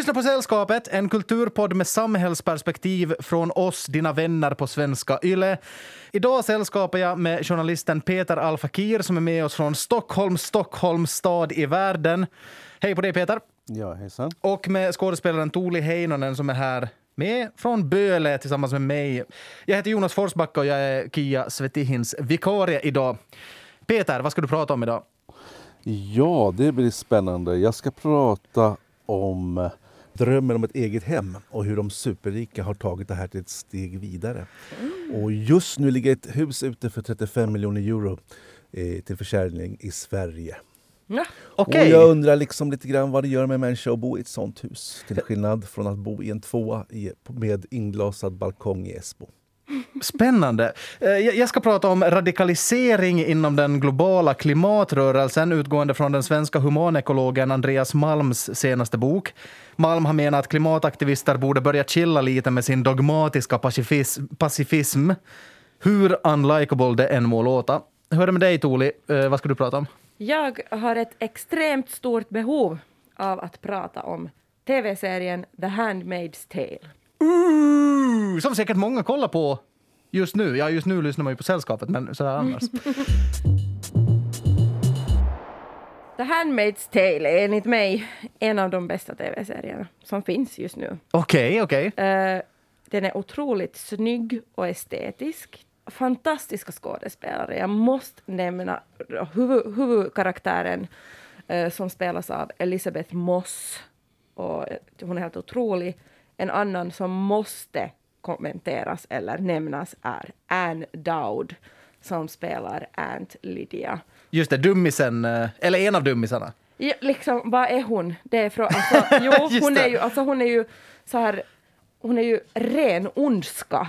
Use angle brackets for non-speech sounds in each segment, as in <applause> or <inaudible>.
Lyssnar på Sällskapet, en kulturpodd med samhällsperspektiv från oss, dina vänner på svenska YLE. Idag sällskapar jag med journalisten Peter Al-Fakir som är med oss från Stockholm, Stockholms stad i världen. Hej på dig Peter! Ja, hejsan. Och med skådespelaren Tuuli Heinonen som är här med från Böle tillsammans med mig. Jag heter Jonas Forsbacka och jag är Kia Svetihins vikarie idag. Peter, vad ska du prata om idag? Ja, det blir spännande. Jag ska prata om drömmen om ett eget hem och hur de superrika har tagit det här till ett steg vidare. Och just nu ligger ett hus ute för 35 miljoner euro eh, till försäljning i Sverige. Ja. Okej. Och jag undrar liksom lite grann vad det gör med en människa att bo i ett sånt hus. Till skillnad från att bo i en tvåa i, med inglasad balkong i Esbo. Spännande. Eh, jag ska prata om radikalisering inom den globala klimatrörelsen utgående från den svenska humanekologen Andreas Malms senaste bok. Malm har menat att klimataktivister borde börja chilla lite med sin dogmatiska pacifism. pacifism. Hur unlikable det än må låta. Hur är det med dig, Tuuli? Eh, vad ska du prata om? Jag har ett extremt stort behov av att prata om tv-serien The Handmaid's Tale. Ooh, som säkert många kollar på just nu. Ja, just nu lyssnar man ju på Sällskapet, men sådär annars. <laughs> The Handmaid's Tale är enligt mig en av de bästa tv-serierna som finns just nu. Okej, okej. Eh, den är otroligt snygg och estetisk. Fantastiska skådespelare. Jag måste nämna huvud, huvudkaraktären eh, som spelas av Elisabeth Moss. Och hon är helt otrolig. En annan som måste kommenteras eller nämnas är Anne Dowd som spelar Aunt Lydia. Just det, dummisen, eh, eller en av dummisarna. Ja, liksom, vad är hon? Det är från, alltså, <laughs> jo, hon är ju, alltså, hon är ju så här, hon är ju ren ondska.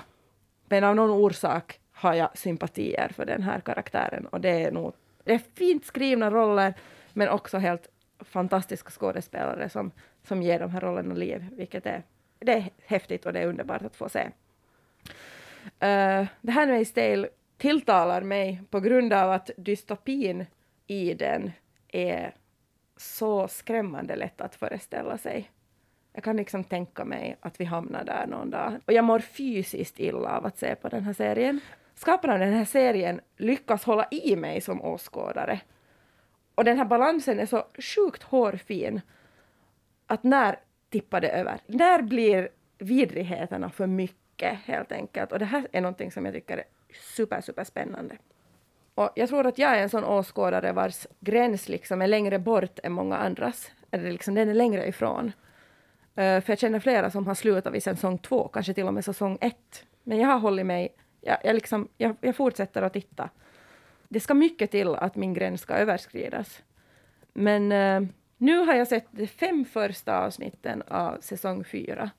Men av någon orsak har jag sympatier för den här karaktären och det är nog, det är fint skrivna roller men också helt fantastiska skådespelare som, som ger de här rollerna liv, vilket är, det är häftigt och det är underbart att få se. Uh, det här Tale tilltalar mig på grund av att dystopin i den är så skrämmande lätt att föreställa sig. Jag kan liksom tänka mig att vi hamnar där någon dag. Och jag mår fysiskt illa av att se på den här serien. Skaparna av den här serien lyckas hålla i mig som åskådare. Och den här balansen är så sjukt hårfin att när tippade över? Där blir vidrigheterna för mycket helt enkelt? Och det här är någonting som jag tycker är super, super spännande. Och jag tror att jag är en sån åskådare vars gräns liksom är längre bort än många andras. Eller liksom, den är längre ifrån. Uh, för jag känner flera som har slutat vid säsong två, kanske till och med säsong ett. Men jag har hållit mig, jag, jag, liksom, jag, jag fortsätter att titta. Det ska mycket till att min gräns ska överskridas. Men uh, nu har jag sett de fem första avsnitten av säsong fyra.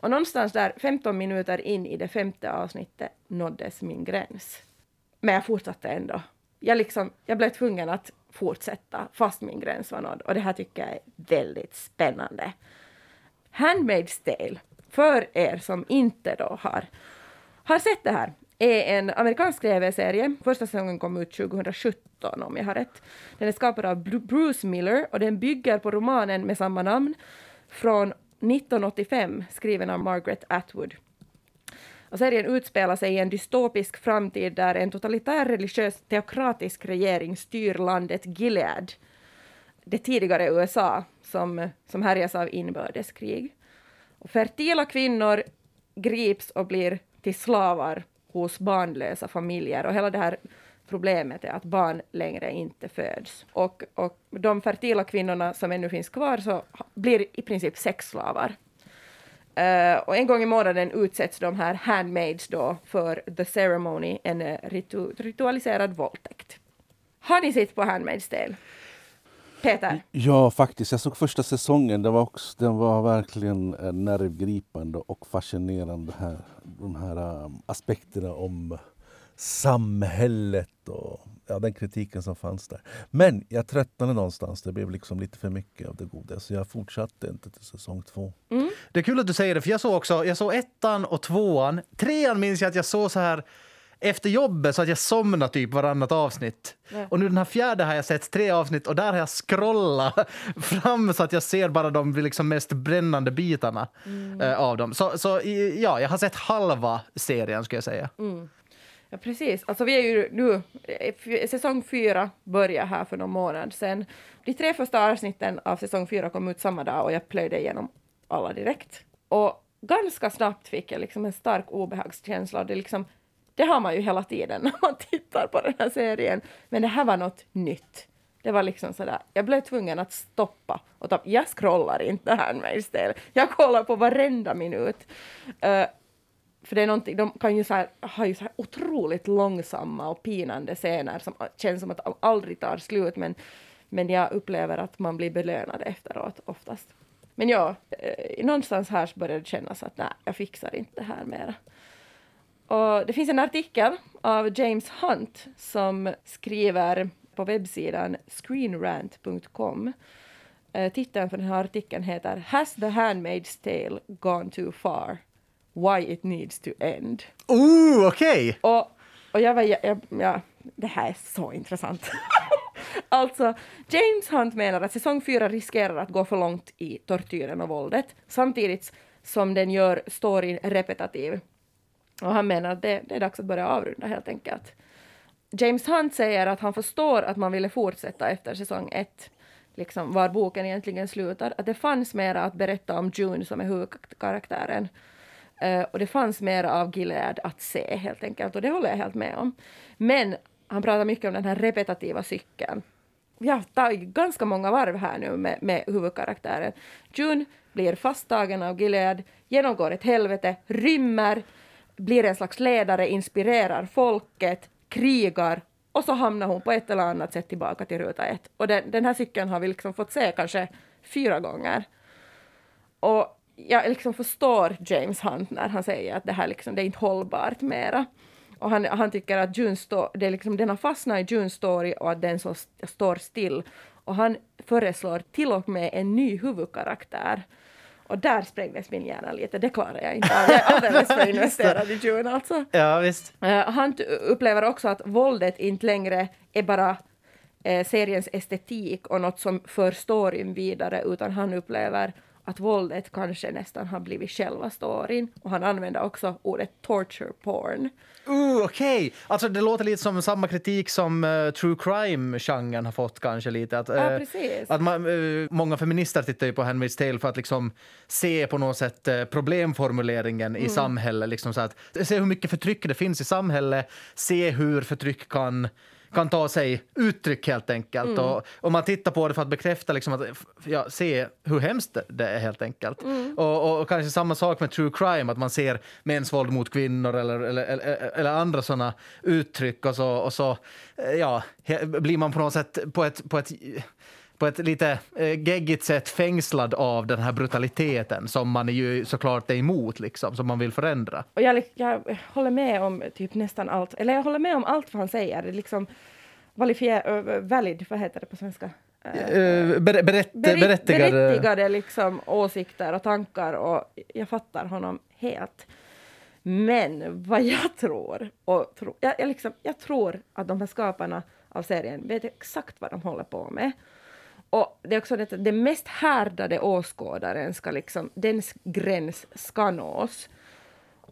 Och någonstans där 15 minuter in i det femte avsnittet nåddes min gräns. Men jag fortsatte ändå. Jag, liksom, jag blev tvungen att fortsätta fast min gräns var nådd. Och det här tycker jag är väldigt spännande. Handmaid's Tale, för er som inte då har, har sett det här, är en amerikansk tv-serie. Första säsongen kom ut 2017 om jag har rätt. Den är skapad av Bruce Miller och den bygger på romanen med samma namn från 1985 skriven av Margaret Atwood. Och serien utspelar sig i en dystopisk framtid där en totalitär religiös teokratisk regering styr landet Gilead, det tidigare USA som, som härjas av inbördeskrig. Och fertila kvinnor grips och blir till slavar hos barnlösa familjer och hela det här problemet är att barn längre inte föds. Och, och de fertila kvinnorna som ännu finns kvar så blir i princip sexslavar. Uh, och en gång i månaden utsätts de här handmaids då för the ceremony, en ritu ritualiserad våldtäkt. Har ni sett på Handmaid's Tale? Peter? Ja, faktiskt. Jag såg första säsongen. Den var, också, den var verkligen eh, nervgripande och fascinerande. Här, de här um, aspekterna om samhället och ja, den kritiken som fanns där. Men jag tröttnade någonstans. Det blev liksom lite för mycket av det goda. Så jag fortsatte inte till säsong två. Det är kul att du säger det, för jag såg också jag såg ettan och tvåan. Trean minns jag att jag såg så här efter jobbet så att jag somnade typ varannat avsnitt. Ja. Och nu den här fjärde har jag sett tre avsnitt och där har jag scrollat <laughs> fram så att jag ser bara de liksom mest brännande bitarna eh, av dem. Så, så ja, jag har sett halva serien skulle jag säga. Ja, precis. Alltså vi är ju nu, eh, säsong fyra börjar här för någon månad sedan. De tre första avsnitten av säsong fyra kom ut samma dag och jag plöjde igenom alla direkt. Och ganska snabbt fick jag liksom en stark obehagskänsla. Det, liksom, det har man ju hela tiden <laughs> när man tittar på den här serien. Men det här var något nytt. Det var liksom sådär, jag blev tvungen att stoppa och ta, jag scrollar inte Handmaid's Tale. Jag kollar på varenda minut. Uh, för det är någonting, de kan ju så här, ju så här otroligt långsamma och pinande scener som känns som att de aldrig tar slut, men, men jag upplever att man blir belönad efteråt oftast. Men ja, eh, någonstans här så började det kännas att nej, jag fixar inte det här mera. Och det finns en artikel av James Hunt som skriver på webbsidan screenrant.com. Eh, titeln för den här artikeln heter Has the Handmaid's Tale gone too far? Why it needs to end. Ooh, okej! Och, och jag var, jag, jag, ja, det här är så intressant. <laughs> alltså, James Hunt menar att säsong fyra riskerar att gå för långt i tortyren och våldet, samtidigt som den gör storyn repetitiv. Och han menar att det, det är dags att börja avrunda helt enkelt. James Hunt säger att han förstår att man ville fortsätta efter säsong ett, liksom var boken egentligen slutar, att det fanns mera att berätta om June som är huvudkaraktären. Uh, och det fanns mer av Gilead att se helt enkelt och det håller jag helt med om. Men han pratar mycket om den här repetitiva cykeln. Vi har tagit ganska många varv här nu med, med huvudkaraktären. June blir fasttagen av Gilead, genomgår ett helvete, rymmer, blir en slags ledare, inspirerar folket, krigar och så hamnar hon på ett eller annat sätt tillbaka till ruta ett. Och den, den här cykeln har vi liksom fått se kanske fyra gånger. Och jag liksom förstår James Hunt när han säger att det här liksom, det är inte hållbart mera. Och han, han tycker att June sto- det är liksom, den har fastnat i Junes story och att den så st- står still. Och han föreslår till och med en ny huvudkaraktär. Och där sprängdes min hjärna lite, det klarar jag inte av. Jag är alldeles för <laughs> investerad i June alltså. Ja, visst. Eh, han upplever också att våldet inte längre är bara eh, seriens estetik och något som för storyn vidare, utan han upplever att våldet kanske nästan har blivit själva storyn. Och han använder också ordet torture porn. Ooh, okej! Alltså det låter lite som samma kritik som eh, true crime-genren har fått kanske lite. Att, Ja, eh, precis. Att man, eh, många feminister tittar ju på Handmaid's Tale för att liksom se på något sätt problemformuleringen Mm. i samhället. Liksom så att, se hur mycket förtryck det finns i samhället, se hur förtryck kan kan ta sig uttryck helt enkelt. Mm. Och, och man tittar på det för att bekräfta, liksom att, ja, se hur hemskt det- är helt enkelt. Mm. Och, och, och kanske samma sak med true crime, att man ser mäns våld mot kvinnor eller, eller, eller, eller andra sådana uttryck och så, och så eh, ja, blir man på något sätt på ett, på ett på ett lite eh, geggigt sätt fängslad av den här brutaliteten som man är ju såklart är emot, liksom, som man vill förändra. Och jag, jag håller med om typ nästan allt, eller jag håller med om allt vad han säger. Liksom valifier, ö, valid, vad heter det på svenska? Eh, Eh, ber, berätt, berättigade... berättigade liksom åsikter och tankar och jag fattar honom helt. Men vad jag tror, och tro, jag, jag, liksom, jag tror att de här skaparna av serien vet exakt vad de håller på med. Och det är också det att den mest härdade åskådaren ska liksom, dens gräns ska nås.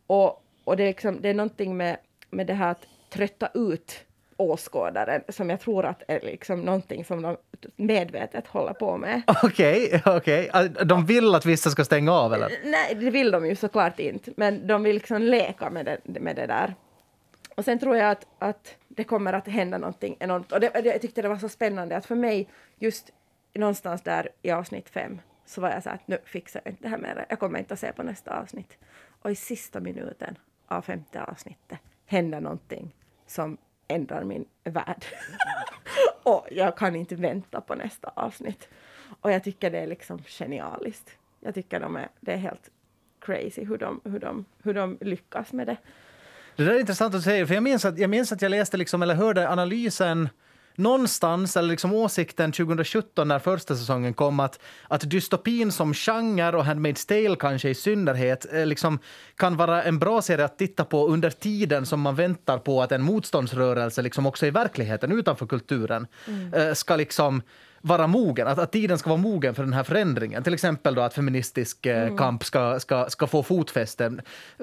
Och, och det, är liksom, det är någonting med, med det här att trötta ut åskådaren som jag tror att är liksom någonting som de medvetet håller på med. Okej, okej. Ah, De vill att vissa ska stänga av, eller? Nej, det vill de ju såklart inte, men de vill liksom leka med det, med det där. Och sen tror jag att, att det kommer att hända någonting enormt. Och det, det, jag tyckte det var så spännande att för mig, just någonstans där i avsnitt fem, så var jag så att nu fixar jag inte det här mer. Jag kommer inte att se på nästa avsnitt. Och i sista minuten av femte avsnittet händer någonting som ändrar min värld. <laughs> och jag kan inte vänta på nästa avsnitt. Och jag tycker det är liksom genialiskt. Jag tycker de är, det är helt crazy hur de, hur, de, hur de lyckas med det. Det där är intressant att säga, för jag minns att jag, minns att jag läste liksom, eller hörde analysen någonstans, eller liksom åsikten 2017 när första säsongen kom, att, att dystopin som genre och Handmaid's Tale kanske i synnerhet eh, liksom, kan vara en bra serie att titta på under tiden som man väntar på att en motståndsrörelse liksom också i verkligheten, utanför kulturen, mm. ska liksom vara mogen, att, att tiden ska vara mogen för den här förändringen. Till exempel då att feministisk eh, mm. kamp ska, ska, ska få fotfäste.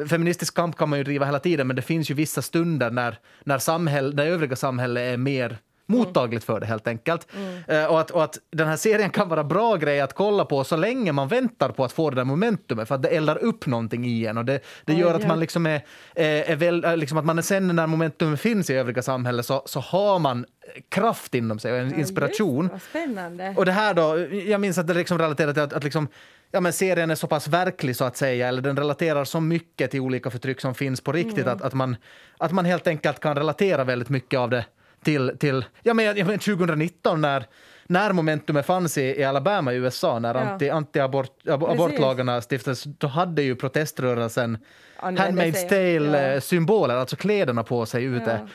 Feministisk kamp kan man ju driva hela tiden, men det finns ju vissa stunder när, när, samhäll, när övriga samhället är mer mottagligt för det helt enkelt. Mm. Uh, och, att, och att den här serien kan vara bra grej att kolla på så länge man väntar på att få det där momentumet för att det eldar upp någonting i en och det, det gör att man liksom är, är, väl, liksom att man sen när momentumet finns i övriga samhället så, så har man kraft inom sig och en ja, inspiration. Spännande. Och det här då, jag minns att det liksom relaterar till att, att liksom, ja, men serien är så pass verklig så att säga, eller den relaterar så mycket till olika förtryck som finns på riktigt mm. att, att, man, att man helt enkelt kan relatera väldigt mycket av det till, till ja, men, jag men 2019 när, när momentumet fanns i, i Alabama i USA, när ja. anti, anti-abortlagarna abort, stiftades, då hade ju proteströrelsen Handmaid's Tale-symboler, ja. alltså kläderna på sig ute. Ja.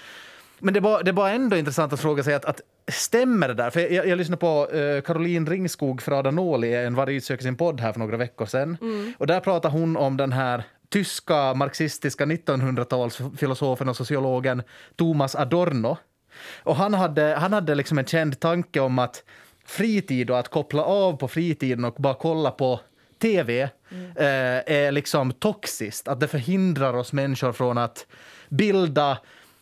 Men det var, det var ändå intressant att fråga sig att, att stämmer det där? För jag, jag lyssnade på uh, Caroline Ringskog från Adanoli, en Varg söker sin podd här för några veckor sedan. Mm. Och där pratar hon om den här tyska marxistiska 1900-talsfilosofen och sociologen Thomas Adorno och han hade, han hade liksom en känd tanke om att fritid och att koppla av på fritiden och bara kolla på tv mm. eh, är liksom toxiskt. Att det förhindrar oss människor från att bilda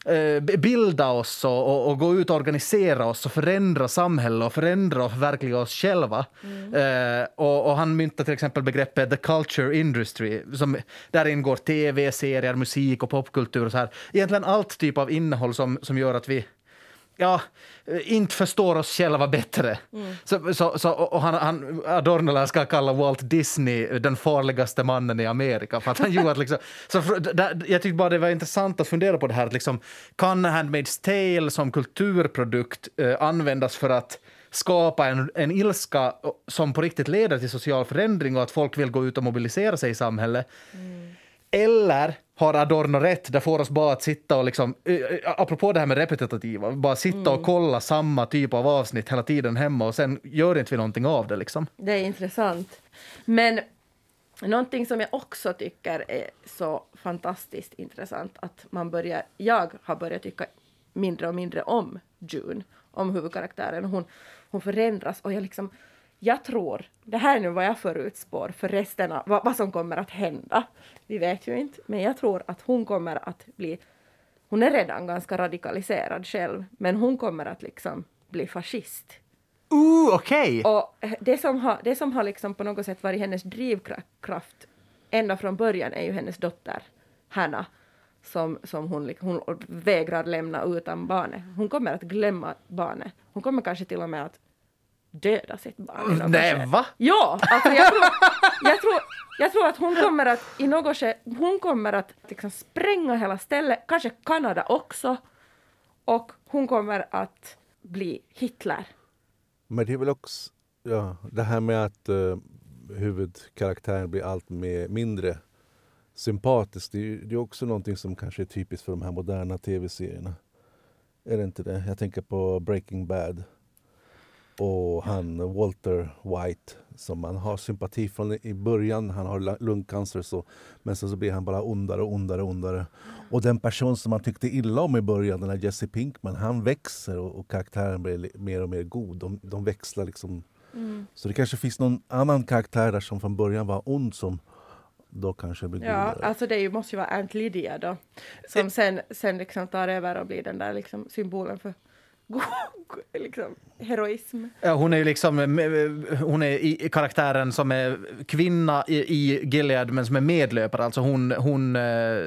eh, bilda oss och, och, och, gå ut och organisera oss och förändra samhället och förändra och förverkliga oss själva. Mm. Eh, och, och, han myntade till exempel begreppet the culture industry. Som, där ingår tv-serier, musik och popkultur och så här. Egentligen allt typ av innehåll som, som gör att vi ja, inte förstår oss själva bättre. Mm. Så, så, så, och han, han, Adorno ska kalla Walt Disney den farligaste mannen i Amerika. För att han gjorde liksom, <laughs> så där, jag tyckte bara det var intressant att fundera på det här. Att liksom, kan Handmaid's Tale som kulturprodukt eh, användas för att skapa en, en ilska som på riktigt leder till social förändring och att folk vill gå ut och mobilisera sig i samhället? Mm. Eller har Adorno rätt? Det får oss bara att sitta och liksom, apropå det här med repetitiva, bara sitta mm. och kolla samma typ av avsnitt hela tiden hemma och sen gör inte vi någonting av det liksom. Det är intressant. Men någonting som jag också tycker är så fantastiskt intressant att man börjar, jag har börjat tycka mindre och mindre om June, om huvudkaraktären. Hon, hon förändras och jag liksom jag tror, det här är nu vad jag förutspår för resten av vad, vad, som kommer att hända. Vi vet ju inte, men jag tror att hon kommer att bli, hon är redan ganska radikaliserad själv, men hon kommer att liksom bli fascist. Ooh, okej! Okay. Och det som har, det som har liksom på något sätt varit hennes drivkraft ända från början är ju hennes dotter Hanna som, som hon, hon vägrar lämna utan barnet. Hon kommer att glömma barnet. Hon kommer kanske till och med att döda sitt barn. Nej, va? Ja, alltså jag tror, jag, tror, jag tror att hon kommer att i något skede, hon kommer att liksom spränga hela stället, kanske Kanada också, och hon kommer att bli Hitler. Men det är väl också ja, det här med att uh, huvudkaraktären blir allt mer, mindre sympatisk. Det är, det är också någonting som kanske är typiskt för de här moderna tv-serierna. Är det inte det? Jag tänker på Breaking Bad och han Walter White som man har sympati från i början. Han har lungcancer så, men sen så blir han bara ondare och ondare och ondare. Och den person som man tyckte illa om i början, den här Jesse Pinkman, han växer och, och karaktären blir mer och mer god. De, de växlar liksom. Mm. Så det kanske finns någon annan karaktär där som från början var ond som då kanske blir Ja, godare. alltså det måste ju vara Aunt Lydia då. Som sen, sen liksom tar över och blir den där liksom symbolen för liksom, heroism. Ja, hon är ju liksom, hon är i karaktären som är kvinna i, i Gilead men som är medlöpare. Alltså hon, hon, eh,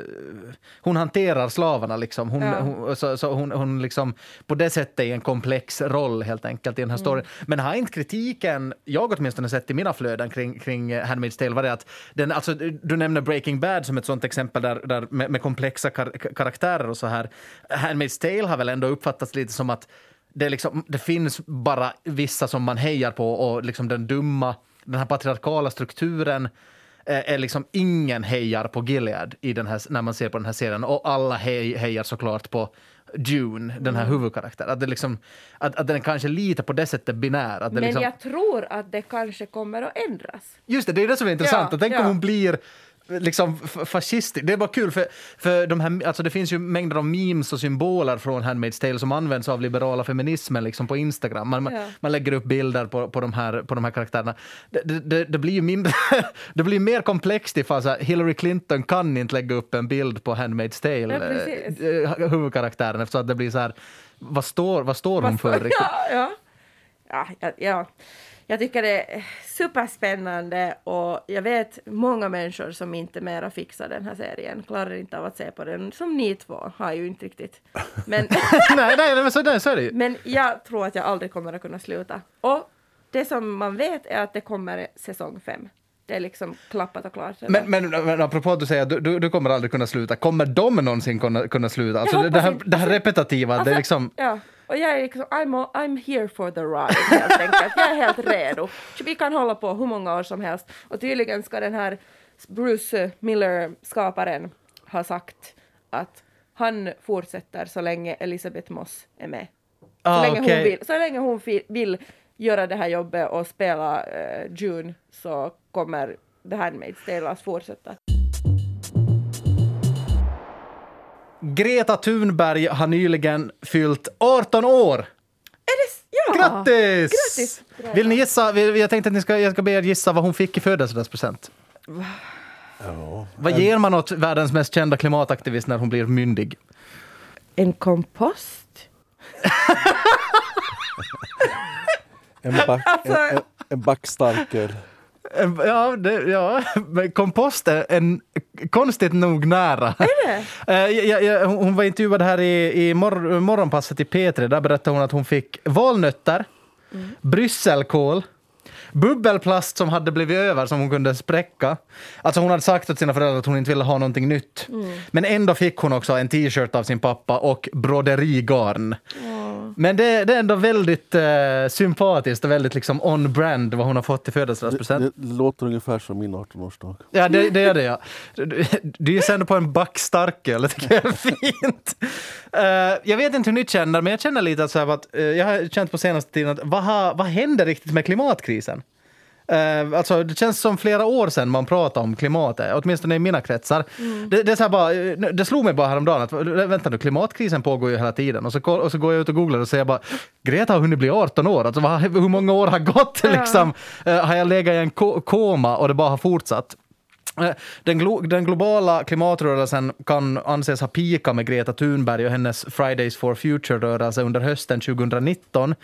hon hanterar slavarna liksom. Hon, ja. hon, så, så hon, hon liksom på det sättet är en komplex roll helt enkelt i den här mm. storyn. Men har inte kritiken, jag åtminstone sett i mina flöden kring, kring Handmaid's Tale, var det att den, alltså, du nämner Breaking Bad som ett sånt exempel där, där med, med komplexa kar karaktärer och så här. Handmaid's Tale har väl ändå uppfattats lite som att det, liksom, det finns bara vissa som man hejar på och liksom den dumma, den här patriarkala strukturen är är liksom ingen hejar på Gilead i den här, när man ser på den här serien och alla hej, hejar såklart på June, den här huvudkaraktären. Att, det liksom, att, att den kanske lite på det sättet binär. Att det Men liksom, jag tror att det kanske kommer att ändras. Just det, det är det som är intressant. Ja, tänk ja. om hon blir liksom f- fascistisk. Det är bara kul, för, för de här, alltså det finns ju mängder av memes och symboler från Handmaid's Tale som används av liberala feminismen liksom på Instagram. Man, Ja. man lägger upp bilder på, på, de, här, på de här karaktärerna. Det, det, det, blir ju mindre, <laughs> det blir mer komplext ifall så här, Hillary Clinton kan inte lägga upp en bild på Handmaid's Tale, Ja, precis. eh, huvudkaraktären, eftersom att det blir så här, vad står, vad står hon Vad för står- riktigt? <laughs> Ja. Ja, ja, ja. Jag tycker det är superspännande och jag vet många människor som inte mera fixar den här serien, klarar inte av att se på den, som ni två har ju inte riktigt. Men, <laughs> nej, nej, men så, nej, så är det ju. men jag tror att jag aldrig kommer att kunna sluta. Och det som man vet är att det kommer säsong fem. Det är liksom klappat och klart. Men, men, men apropå att du säger att du, du, du kommer aldrig kunna sluta, kommer de någonsin kunna, kunna sluta? Alltså det, det, här, det här Alltså- repetitiva, det är Alltså, liksom... Ja, och jag är liksom, I'm, all, I'm here for the ride helt enkelt. Jag är helt redo. Så vi kan hålla på hur många år som helst. Och tydligen ska den här Bruce Miller, skaparen, ha sagt att han fortsätter så länge Elisabeth Moss är med. Så Ah, länge okej. hon, vill, så länge hon vill göra det här jobbet och spela eh, June så kommer The Handmaid's Tale att fortsätta. Greta Thunberg har nyligen fyllt 18 år! Är det, s- ja. Grattis! Grattis! Vill ni gissa? Jag tänkte att ni ska, jag ska be er gissa vad hon fick i födelsedagspresent. Ja. Vad ger man åt världens mest kända klimataktivist när hon blir myndig? En kompost? En, back, Alltså- en, en, en back starköl. En- Ja, det, ja, kompost är en, konstigt nog nära. Är det? <laughs> jag, jag, hon var intervjuad här i, i mor, morgonpasset i P3. Där berättade hon att hon fick valnötter, brysselkål, bubbelplast som hade blivit över som hon kunde spräcka. Alltså hon hade sagt åt sina föräldrar att hon inte ville ha någonting nytt. Men ändå fick hon också en t-shirt av sin pappa och broderigarn. Men det, det är ändå väldigt eh, sympatiskt och väldigt liksom on-brand vad hon har fått i Det, födelsedagspresent. det låter ungefär som min 18-årsdag. Ja, det, det är det ja. Du, gissar ändå på en back starköl, det tycker jag är fint. Eh, jag vet inte hur ni känner, men jag känner lite att, så här, att eh, jag har känt på senaste tiden att vad, har, vad händer riktigt med klimatkrisen? Uh, alltså, det känns som flera år sedan man pratade om klimatet, åtminstone i mina kretsar. Det, det, är så bara, eh, det slog mig bara häromdagen att vänta nu, klimatkrisen pågår ju hela tiden. Och så, och så går jag ut och googlar och säger bara Greta har hunnit bli 18 år, alltså, vad, hur många år har gått? Liksom? Eh, har jag legat i en ko- koma och det bara har fortsatt? Eh, Den, glo den globala klimatrörelsen kan anses ha pikat med Greta Thunberg och hennes Fridays for Future-rörelse under hösten 2019.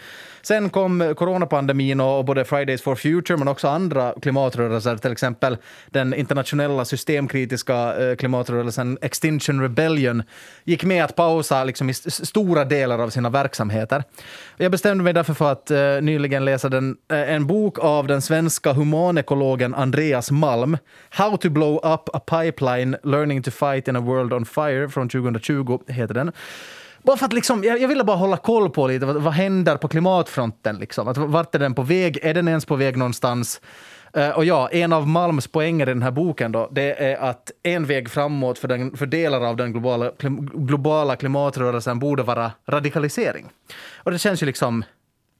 Sen kom coronapandemin och både Fridays for Future men också andra klimatrörelser, till exempel den internationella systemkritiska eh, klimatrörelsen Extinction Rebellion, gick med att pausa liksom, i stora delar av sina verksamheter. Jag bestämde mig därför för att uh, nyligen läsa den, uh, en bok av den svenska humanekologen Andreas Malm, How to blow up a pipeline, learning to fight in a world on fire, från 2020 heter den. Bara för att liksom, jag, jag ville bara hålla koll på lite, vad, vad händer på klimatfronten? Liksom? Att, vart är den på väg? Är den ens på väg någonstans? Uh, och ja, en av Malms poänger i den här boken då, det är att en väg framåt för, den, för delar av den globala, klim, globala klimatrörelsen borde vara radikalisering. Och det känns ju liksom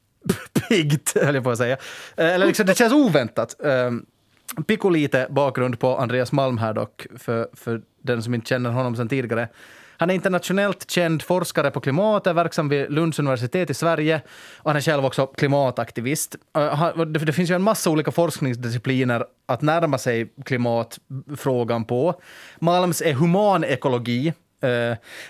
<laughs> piggt, höll jag på att säga. Uh, Eller liksom, det känns oväntat. Ehm, uh, Pico lite bakgrund på Andreas Malm här dock, för, för den som inte känner honom sedan tidigare. Han är internationellt känd forskare på klimat, är verksam vid Lunds universitet i Sverige och han är själv också klimataktivist. Eh, det finns ju en massa olika forskningsdiscipliner att närma sig klimatfrågan på. Malms är humanekologi, eh,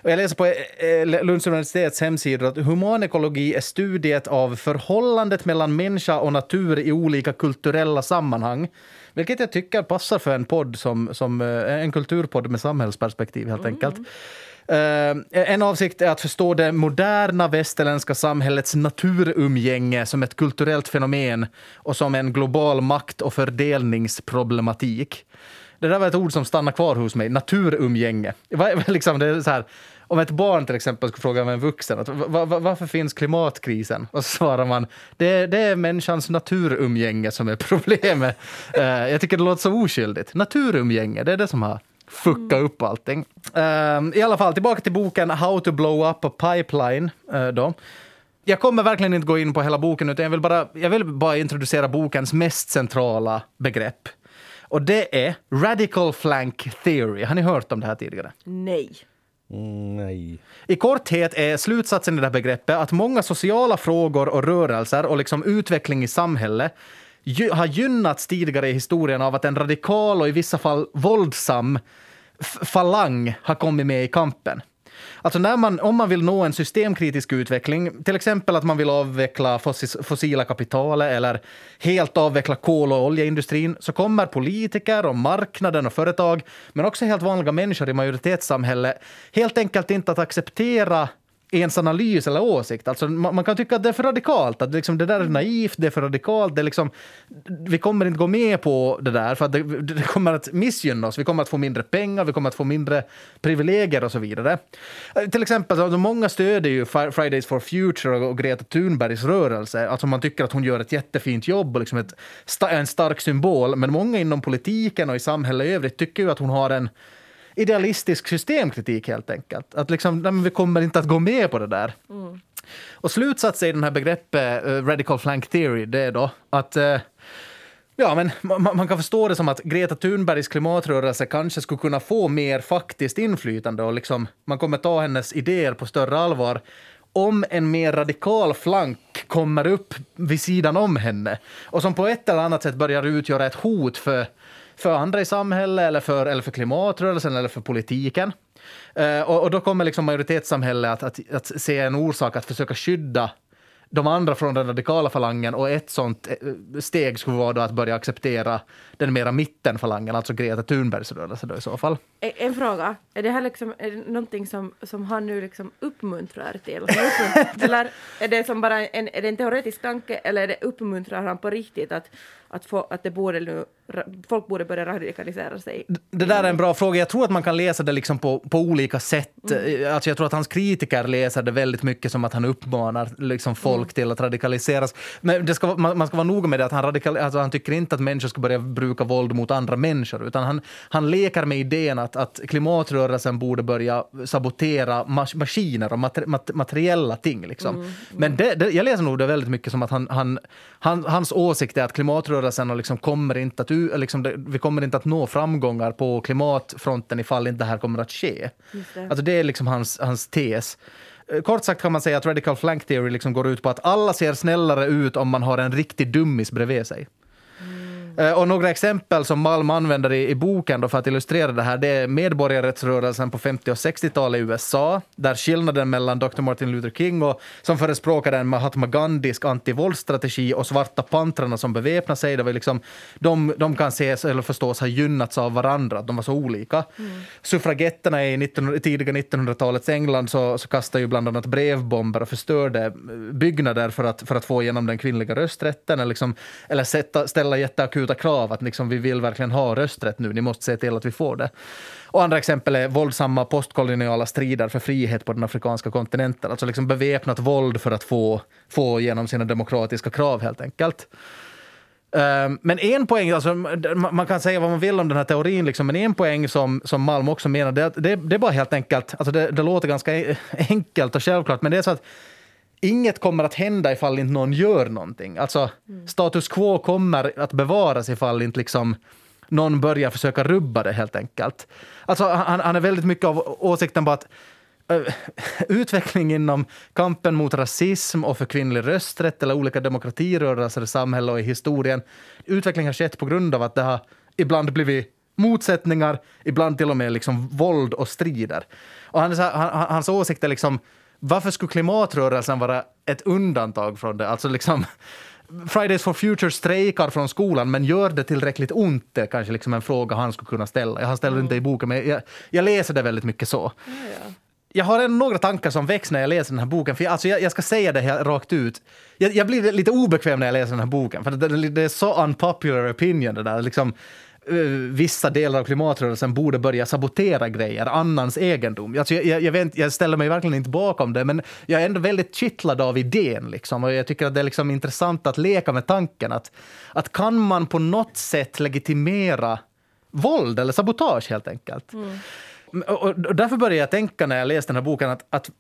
jag läser på eh, Lunds universitets hemsida att humanekologi är studiet av förhållandet mellan människa och natur i olika kulturella sammanhang. Vilket jag tycker passar för en podd som, som en kulturpodd med samhällsperspektiv helt enkelt. Mm. Eh, en avsikt är att förstå det moderna västerländska samhällets naturumgänge som ett kulturellt fenomen och som en global makt och fördelningsproblematik. Det där var ett ord som stannar kvar hos mig. Naturumgänge. <laughs> Liksom, det är så här, om ett barn till exempel skulle fråga en vuxen att, va, va, varför finns klimatkrisen? Och så svarar man det, det är människans naturumgänge som är problemet. <laughs> Eh, jag tycker det låter så oskyldigt. Naturumgänge, det är det som har fuckat upp allting. Eh, I alla fall, tillbaka till boken How to blow up a pipeline. eh, då. Jag kommer verkligen inte gå in på hela boken, utan jag vill bara, jag vill bara introducera bokens mest centrala begrepp. Och det är radical flank theory. Har ni hört om det här tidigare? Nej. Mm, nej. I korthet är slutsatsen i det här begreppet att många sociala frågor och rörelser och liksom utveckling i samhället har gynnats tidigare i historien av att en radikal och i vissa fall våldsam falang har kommit med i kampen. Alltså när man, om man vill nå en systemkritisk utveckling, till exempel att man vill avveckla fossis- fossila kapitalet eller helt avveckla kol och oljeindustrin, så kommer politiker och marknaden och företag, men också helt vanliga människor i majoritetssamhället, helt enkelt inte att acceptera ens analys eller åsikt. Alltså, man, man kan tycka att det är för radikalt, att liksom, det där är naivt, det är för radikalt. Det är liksom, vi kommer inte gå med på det där, för att det, det kommer att missgynna oss. Vi kommer att få mindre pengar, vi kommer att få mindre privilegier och så vidare. Till exempel, alltså, många stöder ju Fridays for Future och Greta Thunbergs rörelse. Alltså man tycker att hon gör ett jättefint jobb och liksom ett, en stark symbol. Men många inom politiken och i samhället i övrigt tycker ju att hon har en idealistisk systemkritik helt enkelt. Att liksom, nej, vi kommer inte att gå med på det där. Och slutsatsen i den här begreppet eh, radical flank theory, det är då att eh, Ja, men man, man kan förstå det som att Greta Thunbergs klimatrörelse kanske skulle kunna få mer faktiskt inflytande och liksom, man kommer ta hennes idéer på större allvar om en mer radikal flank kommer upp vid sidan om henne och som på ett eller annat sätt börjar utgöra ett hot för, för andra i samhället eller för, eller för klimatrörelsen eller för politiken. Eh, och, och då kommer liksom majoritetssamhället att, att, att se en orsak att försöka skydda de andra från den radikala falangen och ett sånt eh, steg skulle vara då att börja acceptera den mera mittenfalangen, alltså Greta Thunbergs rörelse då i så fall. En, en fråga, är det här liksom, är det någonting som, som han nu liksom uppmuntrar till? <laughs> Eller är det som bara en, är det en teoretisk tanke eller är det uppmuntrar han på riktigt att, att, få, att det borde nu, folk borde börja radikalisera sig? Det där är en bra fråga. Jag tror att man kan läsa det liksom på, på olika sätt. Eh, Alltså jag tror att hans kritiker läser det väldigt mycket som att han uppmanar liksom folk till att radikaliseras. Men det ska, man, man ska vara noga med det att han, radikal, alltså han tycker inte att människor ska börja bruka våld mot andra människor, utan han, han leker med idén att, att klimatrörelsen borde börja sabotera mas, maskiner och mater, mat, materiella ting. Liksom. Men det, det, jag läser nog det väldigt mycket som att han, han, han, hans åsikt är att klimatrörelsen och liksom kommer inte att, liksom vi kommer inte att nå framgångar på klimatfronten ifall inte det här kommer att ske. Det. Alltså det är liksom hans, hans tes. Eh, Kort sagt kan man säga att radical flank theory liksom går ut på att alla ser snällare ut om man har en riktig dummis bredvid sig. Eh, Och några exempel som Malm använder i, i boken för att illustrera det här, det är medborgarrättsrörelsen på 50 och 60-talet i USA, där skillnaden mellan Dr. Martin Luther King och som förespråkade en Mahatma Gandhisk antivåldsstrategi och svarta pantrarna som beväpnar sig, det var liksom, de, de kan ses eller förstås ha gynnats av varandra, de var så olika. Suffragetterna i 19, tidiga 1900-talets England så, så kastade ju bland annat brevbomber och förstörde eh, byggnader för att, för att få igenom den kvinnliga rösträtten eller, liksom, eller sätta, ställa jätteakuta krav att liksom, vi vill verkligen ha rösträtt nu, ni måste se till att vi får det. Och andra exempel är våldsamma postkoloniala strider för frihet på den afrikanska kontinenten, alltså liksom beväpnat våld för att få, få igenom sina demokratiska krav helt enkelt. Ehm, men en poäng, alltså, man kan säga vad man vill om den här teorin, liksom, men en poäng som, som Malm också menar, det, är det, det är bara helt enkelt, alltså det, det låter ganska e-, enkelt och självklart, men det är så att inget kommer att hända ifall inte någon gör någonting. Alltså status quo kommer att bevaras ifall inte liksom någon börjar försöka rubba det helt enkelt. Alltså han, han är väldigt mycket av åsikten på att eh, <laughs> utveckling inom kampen mot rasism och för kvinnlig rösträtt eller olika demokratirörelser i samhället och i historien. Utveckling har skett på grund av att det har ibland blivit motsättningar, ibland till och med liksom våld och strider. Och hans, hans åsikt är liksom, varför skulle klimatrörelsen vara ett undantag från det? Alltså liksom, Fridays for Future strejkar från skolan, men gör det tillräckligt ont? Det är kanske liksom en fråga han skulle kunna ställa. Han ställer inte i boken, men jag, jag läser det väldigt mycket så jag har några tankar som väcks när jag läser den här boken. För jag, alltså jag, jag ska säga det här rakt ut. Jag, jag blir lite obekväm när jag läser den här boken. För det, det, det är så unpopular opinion det där. Liksom, vissa delar av klimatrörelsen borde börja sabotera grejer, annans egendom. Alltså jag, jag, vet, jag ställer mig verkligen inte bakom det, men jag är ändå väldigt kittlad av idén. Liksom. Och jag tycker att det är liksom intressant att leka med tanken att, att kan man på något sätt legitimera våld eller sabotage helt enkelt. Mm. Och därför började jag tänka när jag läste den här boken att, att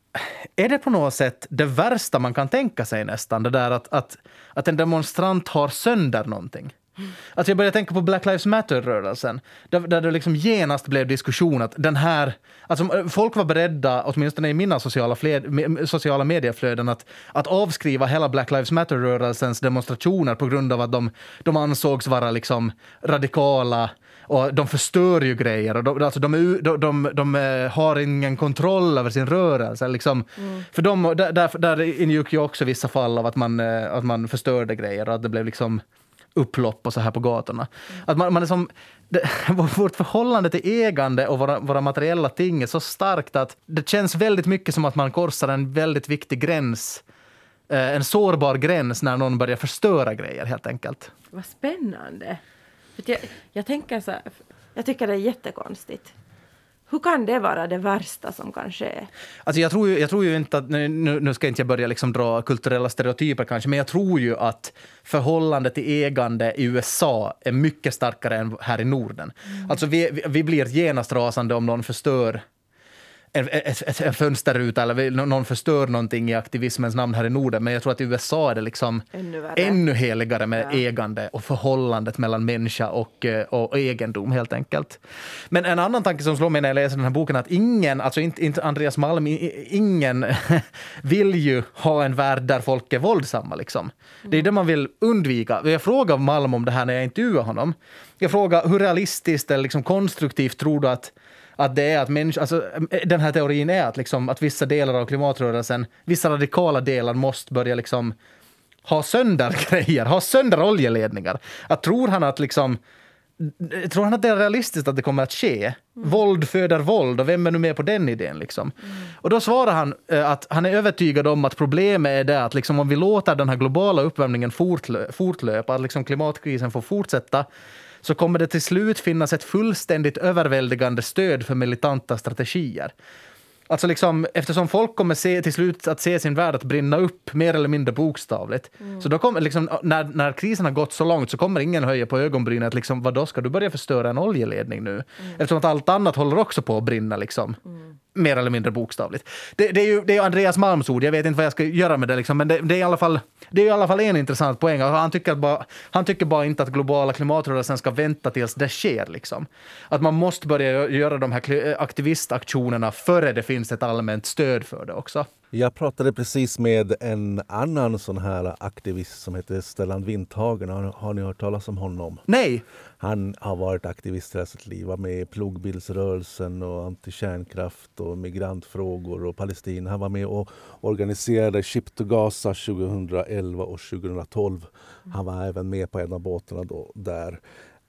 är det på något sätt det värsta man kan tänka sig nästan? Det där att, att, att en demonstrant har sönder någonting. Alltså jag började tänka på Black Lives Matter-rörelsen, där, där det liksom genast blev diskussion att den här... Alltså folk var beredda, åtminstone i mina sociala, fled, sociala medieflöden, att, att avskriva hela Black Lives Matter-rörelsens demonstrationer på grund av att de, de ansågs vara liksom radikala och de förstör ju grejer. Och de, alltså de, de, de, de eh, har ingen kontroll över sin rörelse. Liksom. Mm. För de, där, där ingick ju också vissa fall av att man, eh, att man förstörde grejer och att det blev liksom upplopp och så här på gatorna. Mm. Att man, man är som, det, <laughs> vårt förhållande till ägande och våra, våra materiella ting är så starkt att det känns väldigt mycket som att man korsar en väldigt viktig gräns eh, en sårbar gräns när någon börjar förstöra grejer helt enkelt. Vad spännande. För jag, jag tänker så här, jag tycker det är jättekonstigt. Hur kan det vara det värsta som kan ske? Alltså jag, tror ju, jag tror ju inte att, nu, nu ska inte jag börja liksom dra kulturella stereotyper kanske, men jag tror ju att förhållandet till ägande i USA är mycket starkare än här i Norden. Mm. Alltså vi, vi blir genast rasande om någon förstör en, en, fönsterruta eller någon förstör någonting i aktivismens namn här i Norden. Men jag tror att i USA är det liksom ännu, ännu heligare med ja. ägande och förhållandet mellan människa och, eh, och, och, egendom helt enkelt. Men en annan tanke som slår mig när jag läser den här boken är att ingen, alltså inte, inte Andreas Malm, ingen <laughs> vill ju ha en värld där folk är våldsamma. Liksom. Det är det man vill undvika. Jag frågade Malm om det här när jag intervjuade honom. Jag frågade hur realistiskt eller liksom konstruktivt tror du att att det är att människor, alltså, den här teorin är att, liksom, att vissa delar av klimatrörelsen, vissa radikala delar måste börja liksom ha sönder <laughs> grejer, ha sönder oljeledningar. Att tror han att liksom Tror han att det är realistiskt att det kommer att ske? Mm. Våld föder våld och vem är nu med på den idén? Liksom? Mm. Och då svarar han eh, att han är övertygad om att problemet är det att liksom, om vi låter den här globala uppvärmningen fortlö fortlöpa, att liksom klimatkrisen får fortsätta, så kommer det till slut finnas ett fullständigt överväldigande stöd för militanta strategier. Alltså liksom, eftersom folk kommer se, till slut att se sin värld att brinna upp, mer eller mindre bokstavligt. Mm. Så då kommer, liksom, när, när krisen har gått så långt så kommer ingen höja på ögonbrynen liksom, vad då ska du börja förstöra en oljeledning nu? Mm. Eftersom att allt annat håller också på att brinna. Liksom. Mm mer eller mindre bokstavligt. Det, det, är ju det är Andreas Malms ord, jag vet inte vad jag ska göra med det, liksom, men det, det, är i alla fall, det är i alla fall en intressant poäng. Han tycker, bara, han tycker bara inte att globala klimatrörelsen ska vänta tills det sker. Liksom. Att man måste börja göra de här aktivistaktionerna före det finns ett allmänt stöd för det också. Jag pratade precis med en annan sån här aktivist som heter Stellan Windhagen. Har, har ni hört talas om honom? Nej! Han har varit aktivist hela sitt liv. Var med i plogbilsrörelsen och antikärnkraft och migrantfrågor och Palestina. Han var med och organiserade Ship to Gaza 2011 och 2012. Han var även med på en av båtarna då, där.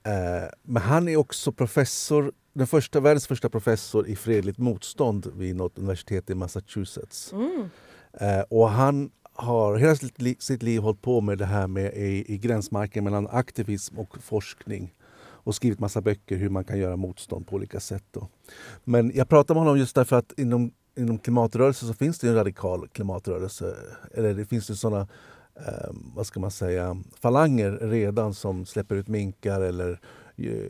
Eh, men han är också professor den första, världens första professor i fredligt motstånd vid något universitet i Massachusetts. Mm. Eh, och han har hela sitt, sitt liv hållit på med det här med i, i gränsmarken mellan aktivism och forskning och skrivit massa böcker hur man kan göra motstånd på olika sätt. Då. Men jag pratar med honom just därför att inom, inom klimatrörelsen så finns det en radikal klimatrörelse. Eller det finns det såna eh, vad ska man säga, falanger redan som släpper ut minkar eller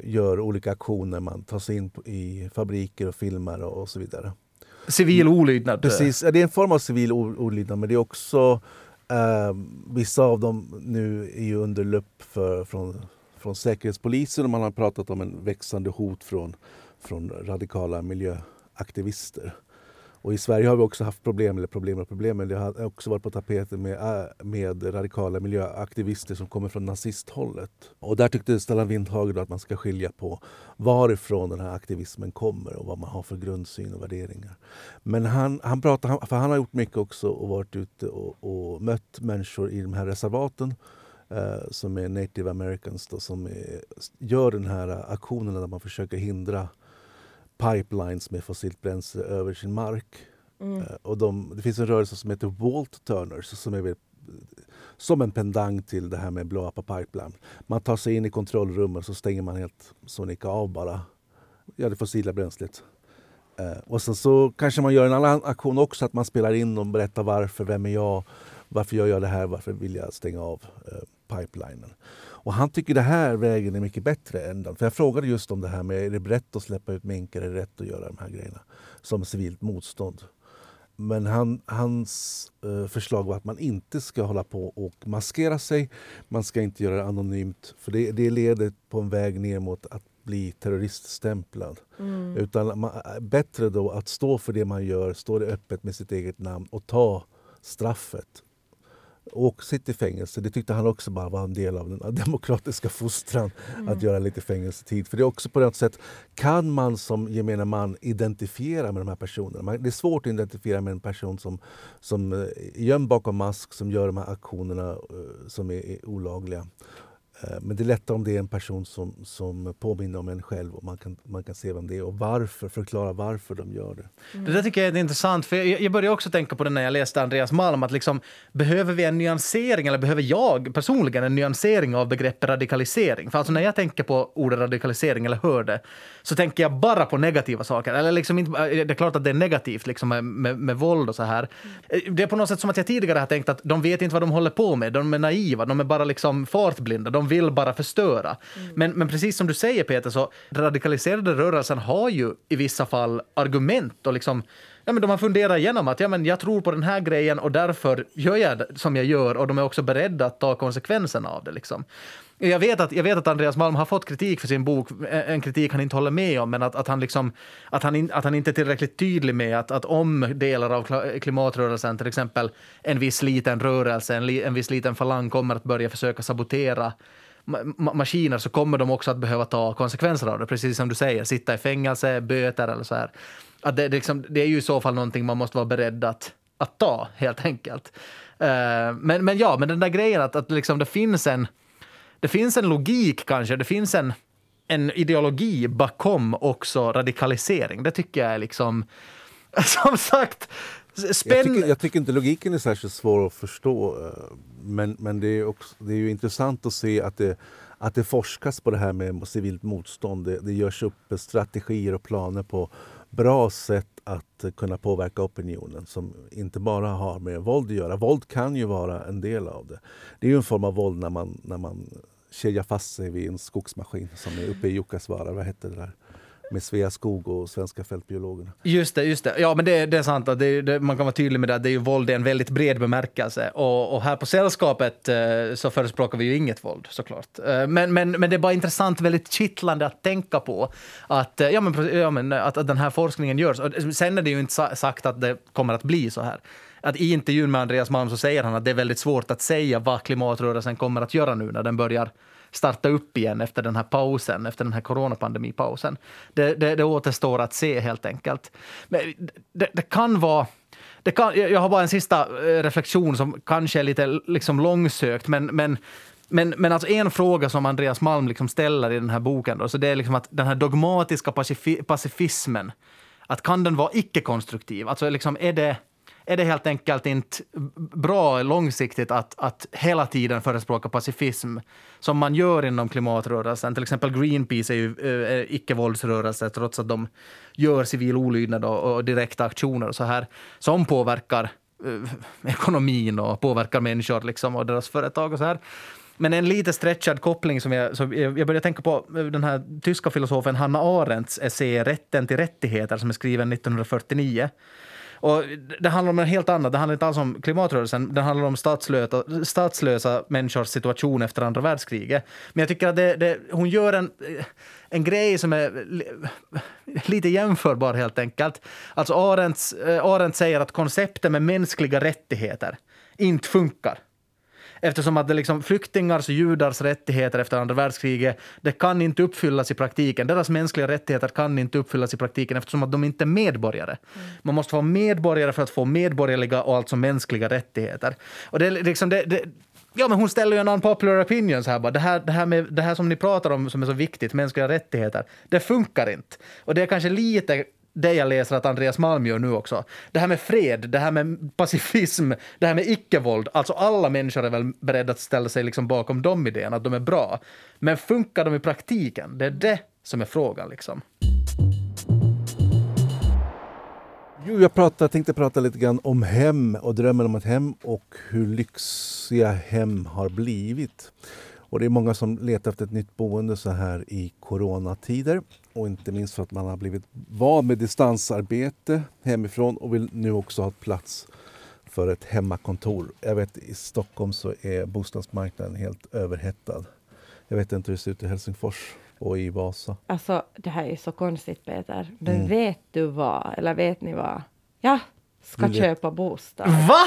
gör olika aktioner. Man tar sig in i fabriker och filmar och, så vidare. Civil olydnad? Precis, det är en form av civil olydnad men det är också eh, vissa av dem nu är ju under lupp för, från, från Säkerhetspolisen och man har pratat om en växande hot från, från radikala miljöaktivister. Och I Sverige har vi också haft problem, eller problem och problem, men det har också varit på tapeten med, äh, med radikala miljöaktivister som kommer från nazisthållet. Och där tyckte Stellan Windhager att man ska skilja på varifrån den här aktivismen kommer och vad man har för grundsyn och värderingar. Men han, han, pratar, för han har gjort mycket också och varit ute och, och mött människor i de här reservaten eh, som är native americans då, som är, gör den här aktionen där man försöker hindra pipelines med fossilt bränsle över sin mark. Mm. Uh, och de, det finns en rörelse som heter Walt Turners som är som en pendang till det här med blow up a pipeline. Man tar sig in i kontrollrummet så stänger man helt sonika av bara ja, det fossila bränslet. Eh, och sen så kanske man gör en annan aktion också, att man spelar in och berättar varför, vem är jag, varför jag gör det här, varför vill jag stänga av eh, pipelinen. Och han tycker det här vägen är mycket bättre än den. För jag frågade just om det här med, är det rätt att släppa ut minkar, är det rätt att göra de här grejerna som civilt motstånd? Men han, hans eh, förslag var att man inte ska hålla på och maskera sig. Man ska inte göra det anonymt, för det, det leder på en väg ner mot att bli terroriststämplad. Mm. Utan man, bättre då att stå för det man gör, stå det öppet med sitt eget namn och ta straffet och sitt i fängelse. Det tyckte han också bara var en del av den <laughs> demokratiska fostran. Mm. Att göra lite fängelsetid. För det är också på något sätt, kan man som gemene man identifiera med de här personerna? Det är svårt att identifiera med en person som, som är eh, gömd bakom mask, som gör de här aktionerna eh, som är, är olagliga. Eh, men det är lättare om det är en person som, som påminner om en själv och man kan, man kan se vem det är och varför, förklara varför de gör det. Mm. Det där tycker jag är intressant, för jag, jag började också tänka på det när jag läste Andreas Malm, att liksom, behöver vi en nyansering, eller behöver jag personligen en nyansering av begreppet radikalisering? För alltså när jag tänker på ordet radikalisering eller hör det, så tänker jag bara på negativa saker. Eller liksom inte, eh, det är klart att det är negativt liksom med, med, med våld och så här. Eh, det är på något sätt som att jag tidigare har tänkt att de vet inte vad de håller på med, de är naiva, de är bara liksom fartblinda, de vill bara förstöra. Mm. Men, men precis som du säger Peter, så radikaliserade rörelsen har ju i vissa fall argument och liksom Ja, men de har funderat igenom att ja, men jag tror på den här grejen och därför gör jag det som jag gör och de är också beredda att ta konsekvenserna av det. Liksom. Jag vet, att, jag vet att Andreas Malm har fått kritik för sin bok, en kritik han inte håller med om, men att, att, han, liksom, att, han, in, att han inte är tillräckligt tydlig med att, att om delar av klimatrörelsen, till exempel en viss liten rörelse, en, en viss liten falang kommer att börja försöka sabotera ma maskiner så kommer de också att behöva ta konsekvenser av det. Precis som du säger, sitta i fängelse, böter eller så här. Att det, det, liksom, det är ju i så fall någonting man måste vara beredd att, att ta, helt enkelt. Uh, men, men ja, men den där grejen att, att liksom det finns en det finns en logik kanske, det finns en, en ideologi bakom också radikalisering. Det tycker jag är liksom, <laughs> som sagt, spänn... Jag tycker, jag tycker inte logiken är särskilt svår att förstå. Eh, men, men det, är också, det är ju intressant att se att det, att det forskas på det här med civilt motstånd. Det, det görs upp strategier och planer på bra sätt att kunna påverka opinionen som inte bara har med våld att göra. Våld kan ju vara en del av det. Det är ju en form av våld när man, när man kedjar fast sig vid en skogsmaskin som är uppe i Jukkasvaara. Vad hette det där? Med Sveaskog och Svenska fältbiologerna. Just det, just det. Ja, men det, det är sant. Att det, det, man kan vara tydlig med det. Det är ju våld i en väldigt bred bemärkelse. Och, och här på Sällskapet eh, så förespråkar vi ju inget våld såklart. Eh, men, men, men det är bara intressant, väldigt kittlande att tänka på att, eh, ja, men, ja, men, att, att den här forskningen görs. Och sen är det ju inte sagt att det kommer att bli så här att i intervjun med Andreas Malm så säger han att det är väldigt svårt att säga vad klimatrörelsen kommer att göra nu när den börjar starta upp igen efter den här pausen, efter den här coronapandemipausen. Det, det, det återstår att se helt enkelt. Men det, det kan vara det kan, jag har bara en sista eh, reflektion som kanske är lite liksom långsökt, men, men men, men alltså en fråga som Andreas Malm liksom ställer i den här boken, då, så det är liksom att den här dogmatiska pacifismen, att kan den vara icke-konstruktiv? Alltså liksom är det är det helt enkelt inte bra långsiktigt att, att hela tiden förespråka pacifism som man gör inom klimatrörelsen. Till exempel Greenpeace är ju eh, icke-våldsrörelse trots att de gör civil olydnad och, och direkta aktioner och så här som påverkar eh, ekonomin och påverkar människor liksom och deras företag och så här. Men en lite stretchad koppling som jag, som jag började tänka på eh, den här tyska filosofen Hanna Arendts essä Rätten till rättigheter som är skriven 1949 och det handlar om en helt annat. Det handlar inte alls om klimatrörelsen. Det handlar om statslösa, statslösa människors situation efter andra världskriget. Men jag tycker att det, det, hon gör en, eh, en grej som är lite jämförbar helt enkelt. Alltså Arendt, eh, Arendt säger att konceptet med mänskliga rättigheter inte funkar. Eftersom att det liksom flyktingars och judars rättigheter efter andra världskriget, det kan inte uppfyllas i praktiken. Deras mänskliga rättigheter kan inte uppfyllas i praktiken eftersom att de inte är medborgare. Mm. Man måste vara medborgare för att få medborgerliga och alltså mänskliga rättigheter. Och det, liksom, det, det Ja, men hon ställer ju en unpopular opinion så här bara. Det här, det, här med, det här som ni pratar om som är så viktigt, mänskliga rättigheter, det funkar inte. Och det är kanske lite det jag läser att Andreas Malm gör nu också. Det här med fred, det här med pacifism, det här med icke-våld. Alltså alla människor är väl beredda att ställa sig liksom bakom de idéerna, att de är bra. Men funkar de i praktiken? Det är det som är frågan. Liksom. Jo, jag pratar, tänkte prata lite grann om hem och drömmen om ett hem och hur lyxiga hem har blivit. Och det är många som letar efter ett nytt boende så här i coronatider. Och inte minst för att man har blivit van med distansarbete hemifrån och vill nu också ha plats för ett hemmakontor. Jag vet i Stockholm så är bostadsmarknaden helt överhettad. Jag vet inte hur det ser ut i Helsingfors och i Vasa. Alltså, det här är så konstigt, Peter. Men mm. vet du vad, eller vet ni vad? Jag ska köpa bostad. Va?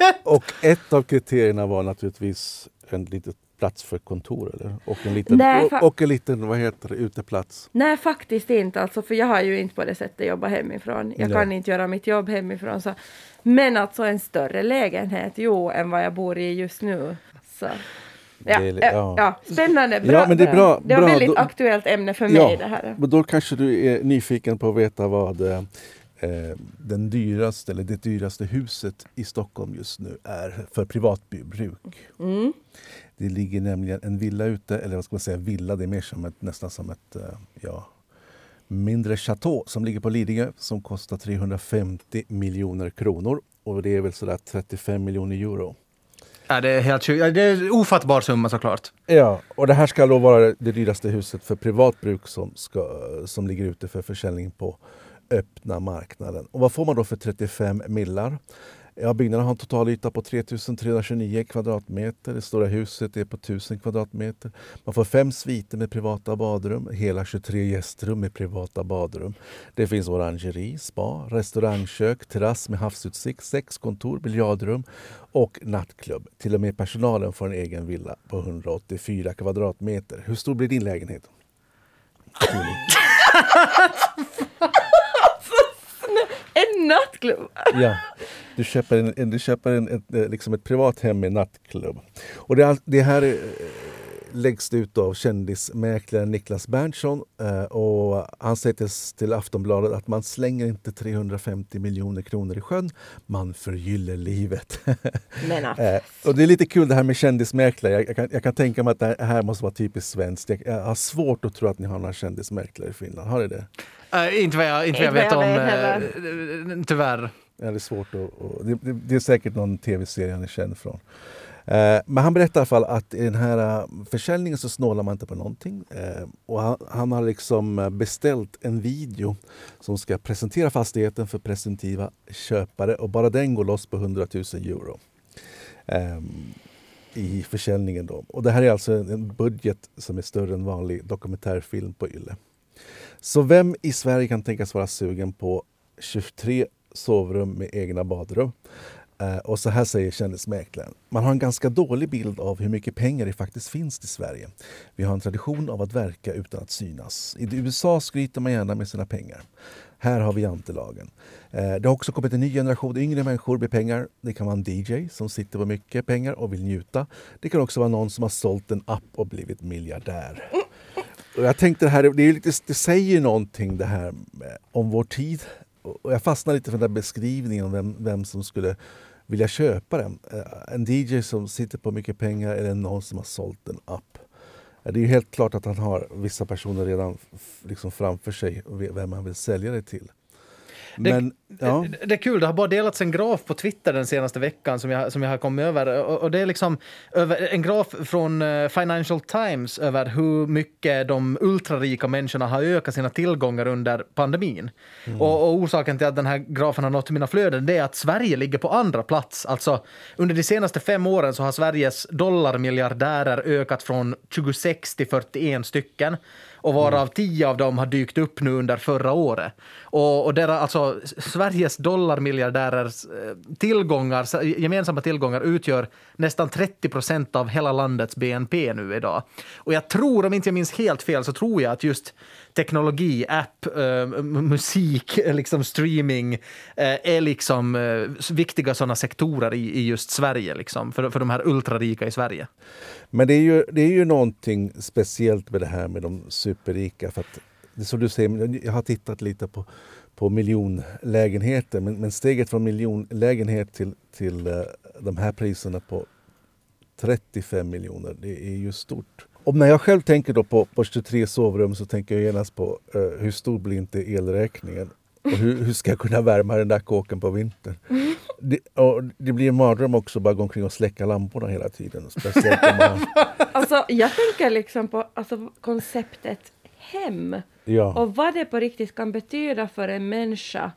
Ja. <laughs> och ett av kriterierna var naturligtvis en liten plats för kontor eller? Och en liten, Nej, och, och en liten vad heter det, uteplats? Nej, faktiskt inte. Alltså, för jag har ju inte på det sättet jobbat hemifrån. Jag Nej. kan inte göra mitt jobb hemifrån. Så. Men alltså en större lägenhet, jo, än vad jag bor i just nu. Så. Ja, ja. ja, spännande. Bra, ja, men det, är bra, det var ett väldigt då, aktuellt ämne för mig. Ja, det här. Men då kanske du är nyfiken på att veta vad eh, den dyraste, eller det dyraste huset i Stockholm just nu är för privatbruk. Mm. Det ligger nämligen en villa ute, eller vad ska man säga villa, det är mer som ett, nästan som ett eh, ja, mindre chateau som ligger på Lidingö som kostar 350 miljoner kronor. Och det är väl sådär 35 miljoner euro. Ja, det är helt Det är en ofattbar summa såklart. Ja, och det här ska då vara det dyraste huset för privat bruk som, ska, som ligger ute för försäljning på öppna marknaden. Och vad får man då för 35 millar? Ja, byggnaden har en totalyta på 3329 kvadratmeter. Det stora huset är på 1000 kvadratmeter. Man får fem sviter med privata badrum, hela 23 gästrum med privata badrum. Det finns orangeri, spa, restaurangkök, terrass med havsutsikt, sex kontor, biljardrum och nattklubb. Till och med personalen får en egen villa på 184 kvadratmeter. Hur stor blir din lägenhet? <laughs> <laughs> En nattklubb? Ja. Du köper, en, du köper en, ett, eh, liksom ett privat hem med nattklubb. Och det, det här eh, eh, läggs ut av kändismäklaren Niklas Berntsson. Eh, och han säger till, Aftonbladet att man slänger inte 350 miljoner kronor i sjön, man förgyller livet. <laughs> Men och det är lite kul det här med kändismäklare. Jag, kan, jag kan tänka mig att det här måste vara typiskt svenskt. Jag, har svårt att tro att ni har några kändismäklare i Finland. Har ni det? Uh, inte vad jag, inte vad jag vet om, uh, tyvärr. Ja, det är svårt att, och, det, det, är säkert någon tv-serie han är känd från. Eh, men han berättar i alla fall att i den här eh, försäljningen så snålar man inte på någonting. Eh, och han, han, har liksom beställt en video som ska presentera fastigheten för presumtiva köpare och bara den går loss på 100 000 euro. Ehm, I försäljningen. Då. Och det här är alltså en budget som är större än vanlig dokumentärfilm på Yle. Så vem i Sverige kan tänkas vara sugen på 23 sovrum med egna badrum? Eh, och så här säger kändismäklaren. Man har en ganska dålig bild av hur mycket pengar det faktiskt finns i Sverige. Vi har en tradition av att verka utan att synas. I USA skryter man gärna med sina pengar. Här har vi jantelagen. Eh, det har också kommit en ny generation yngre människor med pengar. Det kan vara en DJ som sitter på mycket pengar och vill njuta. Det kan också vara någon som har sålt en app och blivit miljardär. Och jag tänkte det här, det, är lite, det säger någonting det här om vår tid. Och jag fastnade lite för den där beskrivningen om vem, vem som skulle vilja köpa den. Eh, en DJ som sitter på mycket pengar eller någon som har sålt en app. Eh, det är helt klart att han har vissa personer redan liksom framför sig vem han vill sälja det till. Men, det, ja. det, är kul, det har bara delats en graf på Twitter den senaste veckan som jag, som jag har kommit över. Och, och det är liksom över, en graf från uh, Financial Times över hur mycket de ultrarika människorna har ökat sina tillgångar under pandemin. Mm. Och, och, orsaken till att den här grafen har nått mina flöden det är att Sverige ligger på andra plats. Alltså under de senaste fem åren så har Sveriges dollarmiljardärer ökat från 26 till 41 stycken och varav tio av dem har dykt upp nu under förra året. Och, och deras, alltså, Sveriges dollarmiljardärers eh, tillgångar, gemensamma tillgångar utgör nästan 30 procent av hela landets BNP nu idag. Och jag tror, om inte jag minns helt fel, så tror jag att just teknologi, app, äh, musik, <laughs> liksom streaming äh, är liksom äh, viktiga sådana sektorer i, i just Sverige, liksom, för, för de här ultrarika i Sverige. Men det är, ju, det är ju någonting speciellt med det här med de superrika. För att som du säger, jag har tittat lite på, på miljonlägenheter men, men steget från miljonlägenhet till, till eh, de här priserna på 35 miljoner, det är ju stort. Och när jag själv tänker då på, på 23 sovrum så tänker jag genast på eh, hur stor blir inte elräkningen? Och hur, hur ska jag kunna värma den där kåken på vintern? Det, och det blir en mardröm också bara gå omkring och släcka lamporna hela tiden. Speciellt man, <laughs> Alltså, jag tänker liksom på alltså, konceptet hem ja. och vad det på riktigt kan betyda för en människa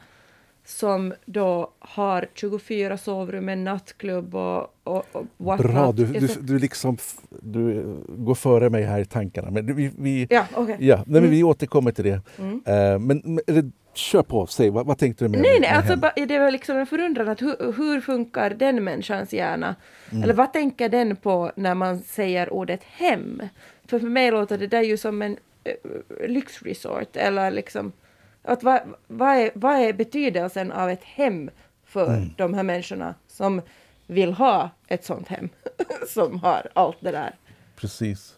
som då har 24 sovrum, en nattklubb och, och, och what Bra, not. du, du, du, liksom, du går före mig här i tankarna. Men vi, vi, Ja, okej. ja, nej, men vi återkommer till det. Mm. Eh, men men kör på, säg, vad, vad tänkte du med Nej, nej, alltså det var liksom en förundran att hur, hur funkar den människans hjärna? Mm. Eller vad tänker den på när man säger ordet hem? För för mig låter det där ju som en uh, lyxresort eller liksom att vad, vad, är, vad är betydelsen av ett hem för Mm. de här människorna som vill ha ett sånt hem <laughs> som har allt det där? Precis.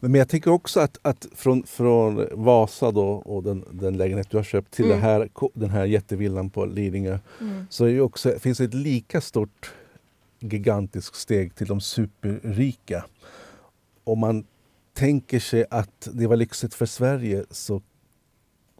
Men jag tänker också att, att från, från Vasa då, och den, den lägenhet du har köpt till Mm. här, den här jättevillan på Lidingö så är också, finns ett lika stort gigantiskt steg till de superrika. Om man tänker sig att det var lyxigt för Sverige så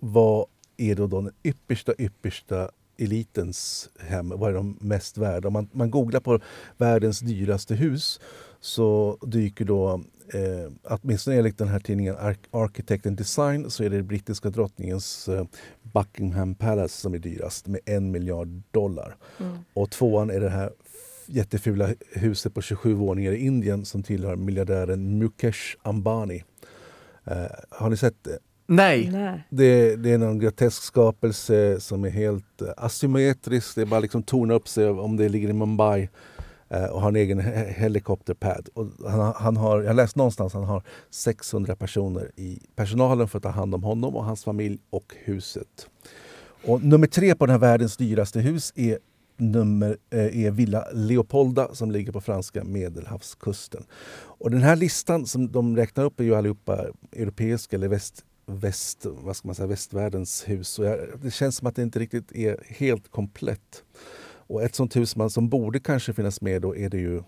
vad är då, den yppersta, yppersta elitens hem? Vad är de mest värda? Om man, man googlar på världens dyraste hus så dyker då, eh, åtminstone enligt den här tidningen Arch- Architect and Design, så är det brittiska drottningens eh, Buckingham Palace som är dyrast med en miljard dollar. Och tvåan är det här jättefula huset på 27 våningar i Indien som tillhör miljardären Mukesh Ambani. Eh, har ni sett det? Nej. Nej. Det, det är någon grotesk skapelse som är helt eh, asymmetrisk. Det är bara liksom torna upp sig om det ligger i Mumbai eh, och har en egen he- helikopterpad. Och han, har- han har, jag har läst någonstans att han har 600 personer i personalen för att ta hand om honom och hans familj och huset. Och nummer tre på den här världens dyraste hus är, nummer, eh, är Villa Leopolda som ligger på franska medelhavskusten. Och den här listan som de räknar upp är ju allihopa europeiska eller väst, väst, vad ska man säga, västvärldens hus. Och det känns som att det inte riktigt är helt komplett. Och ett sånt hus man, som borde kanske finnas med då är det ju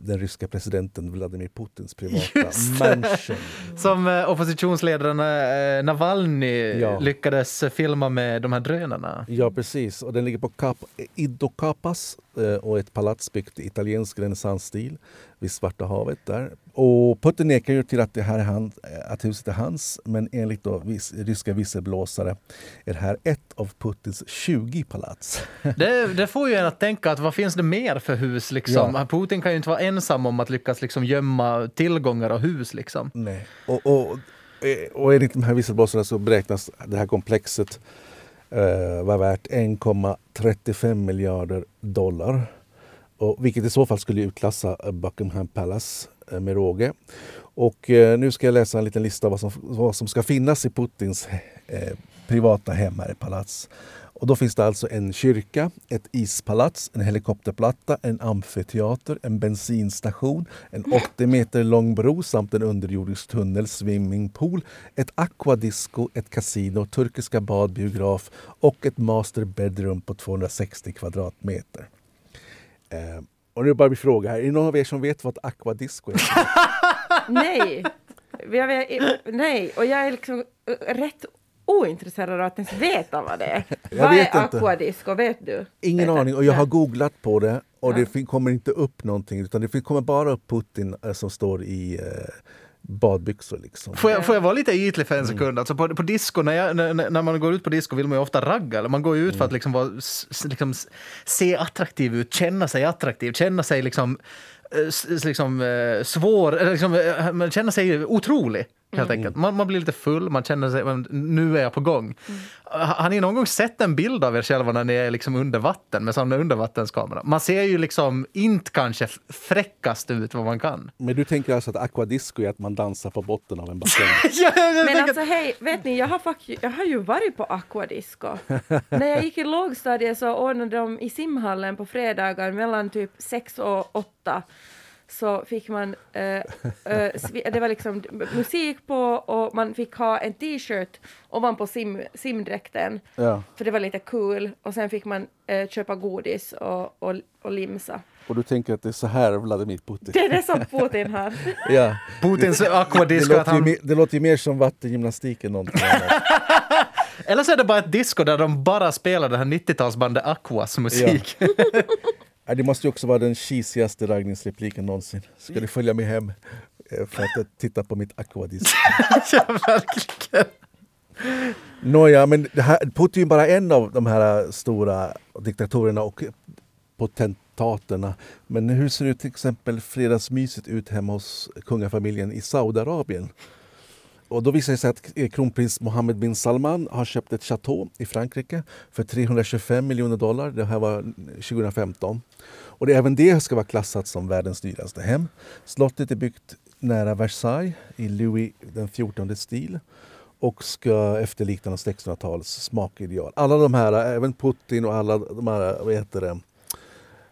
den ryska presidenten Vladimir Putins privata <laughs> mansion. Som eh, oppositionsledaren eh, Navalny Ja. lyckades filma med de här drönarna. Ja, precis. Och den ligger på Cap Iddo Capas eh, och ett palats byggt i italiensk renässansstil vid Svarta havet. där. Och Putin nekar ju till att, det här är han, att huset är hans men enligt då vis, ryska visselblåsare är det här ett av Putins 20 palats. <laughs> Det, det får ju en att tänka att vad finns det mer för hus liksom? Ja. Putin kan ju inte vara ensam om att lyckas liksom gömma tillgångar och hus liksom. Nej. Och, och, eh, och enligt de här visselblåsarna så beräknas det här komplexet eh, vara värt 1,35 miljarder dollar. Och, vilket i så fall skulle utklassa eh, Buckingham Palace eh, med råge. Och eh, nu ska jag läsa en liten lista vad som, vad som ska finnas i Putins eh, privata hem här i palats. Och då finns det alltså en kyrka, ett ispalats, en helikopterplatta, en amfiteater, en bensinstation, en 80 meter lång bro samt en underjordisk tunnel, swimmingpool, ett aquadisco, ett kasino, turkiska bad, biograf och ett master bedroom på 260 kvadratmeter. Eh, och nu bara min fråga här, är det någon av er som vet vad aquadisco är? <laughs> Nej. Jag vet, nej, och jag är liksom eh, rätt ointresserad av att ens veta vad det är. <laughs> Jag vad vet är inte. aquadisco, vet du? Ingen Vet aning och jag har googlat på det och Ja. det kommer inte upp någonting utan det kommer bara upp Putin eh, som står i eh, badbyxor liksom. Får jag, får jag vara lite ytlig för en sekund? Alltså på, på disco, när, jag, när, när man går ut på disco vill man ju ofta ragga. Eller man går ju ut för att liksom vara, liksom, se attraktiv ut, känna sig attraktiv, känna sig liksom, eh, liksom eh, svår, liksom, eh, man känna sig otrolig. Helt enkelt. Man, man blir lite full, man känner sig, nu är jag på gång. Ha- Har ni någon gång sett en bild av er själva när ni är liksom under vatten med sån undervattenskamera? Man ser ju liksom inte kanske fräckast ut vad man kan. Men du tänker alltså att aquadisco är att man dansar på botten av en bassäng? <laughs> Ja, Men tänker- alltså hej, vet ni, jag har, fakt- jag har ju varit på aquadisco. <laughs> När jag gick i lågstadiet så ordnade de i simhallen på fredagar mellan typ sex och åtta så fick man, eh, eh, svi- det var liksom musik på och man fick ha en t-shirt ovanpå sim, simdräkten. Ja. För det var lite kul. Och sen fick man eh, köpa godis och, och, och limsa. Och du tänker att det är så här Vladimir Putin... <laughs> Det är det som Putin har. <laughs> Ja. Putins Det, aquadisco. ju, han, mer- det låter ju mer som vattengymnastik än någonting annat. <laughs> eller så är det bara ett disco där de bara spelar det här 90-talsbandet Aquas musik. Ja, Det måste ju också vara den cheesigaste raggningsrepliken någonsin. Ska du följa med hem eh, för att titta på mitt aquadisk? <laughs> ja, verkligen. Nåja, men det här, Putin är bara en av de här stora diktatorerna och potentaterna. Men hur ser det till exempel fredagsmyset ut hemma hos kungafamiljen i Saudiarabien? Och då visar det sig att kronprins Mohammed bin Salman har köpt ett chateau i Frankrike för 325 miljoner dollar. Det här var 2015. Och det, även det ska vara klassat som världens dyraste hem. Slottet är byggt nära Versailles i Louis den 14 stil och ska efterlikna 1600-talets smakideal. Alla de här, även Putin och alla de här, vad heter det,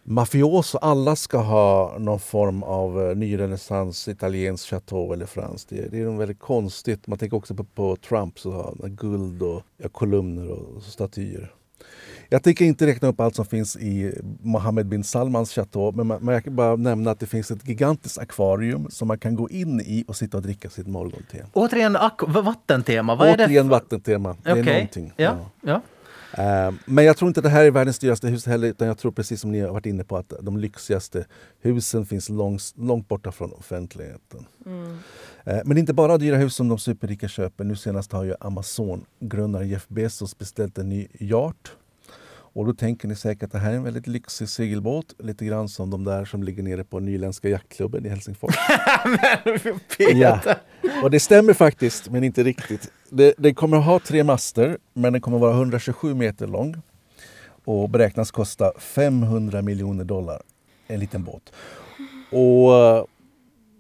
mafioso, alla ska ha någon form av eh, nyrenässans, italiensk chateau eller franskt. Det, det är väldigt konstigt. Man tänker också på, på Trump, så han guld och ja, kolumner och statyer. Jag tänker inte räkna upp allt som finns i Mohammed bin Salmans chateau men man, man jag kan bara nämna att det finns ett gigantiskt akvarium som man kan gå in i och sitta och dricka sitt morgonte. Återigen vattentema. Vad är det? Återigen vattentema. Det är Okej. någonting. Ja, ja. Eh, Men jag tror inte det här är världens dyraste hus heller utan jag tror precis som ni har varit inne på att de lyxigaste husen finns långt, långt borta från offentligheten. Eh, Men det är inte bara dyra hus som de superrika köper. Nu senast har ju Amazon-grundaren Jeff Bezos beställt en ny yacht. Och då tänker ni säkert att det här är en väldigt lyxig segelbåt. Lite grann som de där som ligger nere på Nyländska jaktklubben i Helsingfors. <laughs> Ja, och det stämmer faktiskt, men inte riktigt. Det, det kommer att ha tre master, men den kommer att vara 127 meter lång och beräknas kosta 500 miljoner dollar. En liten båt. Och eh,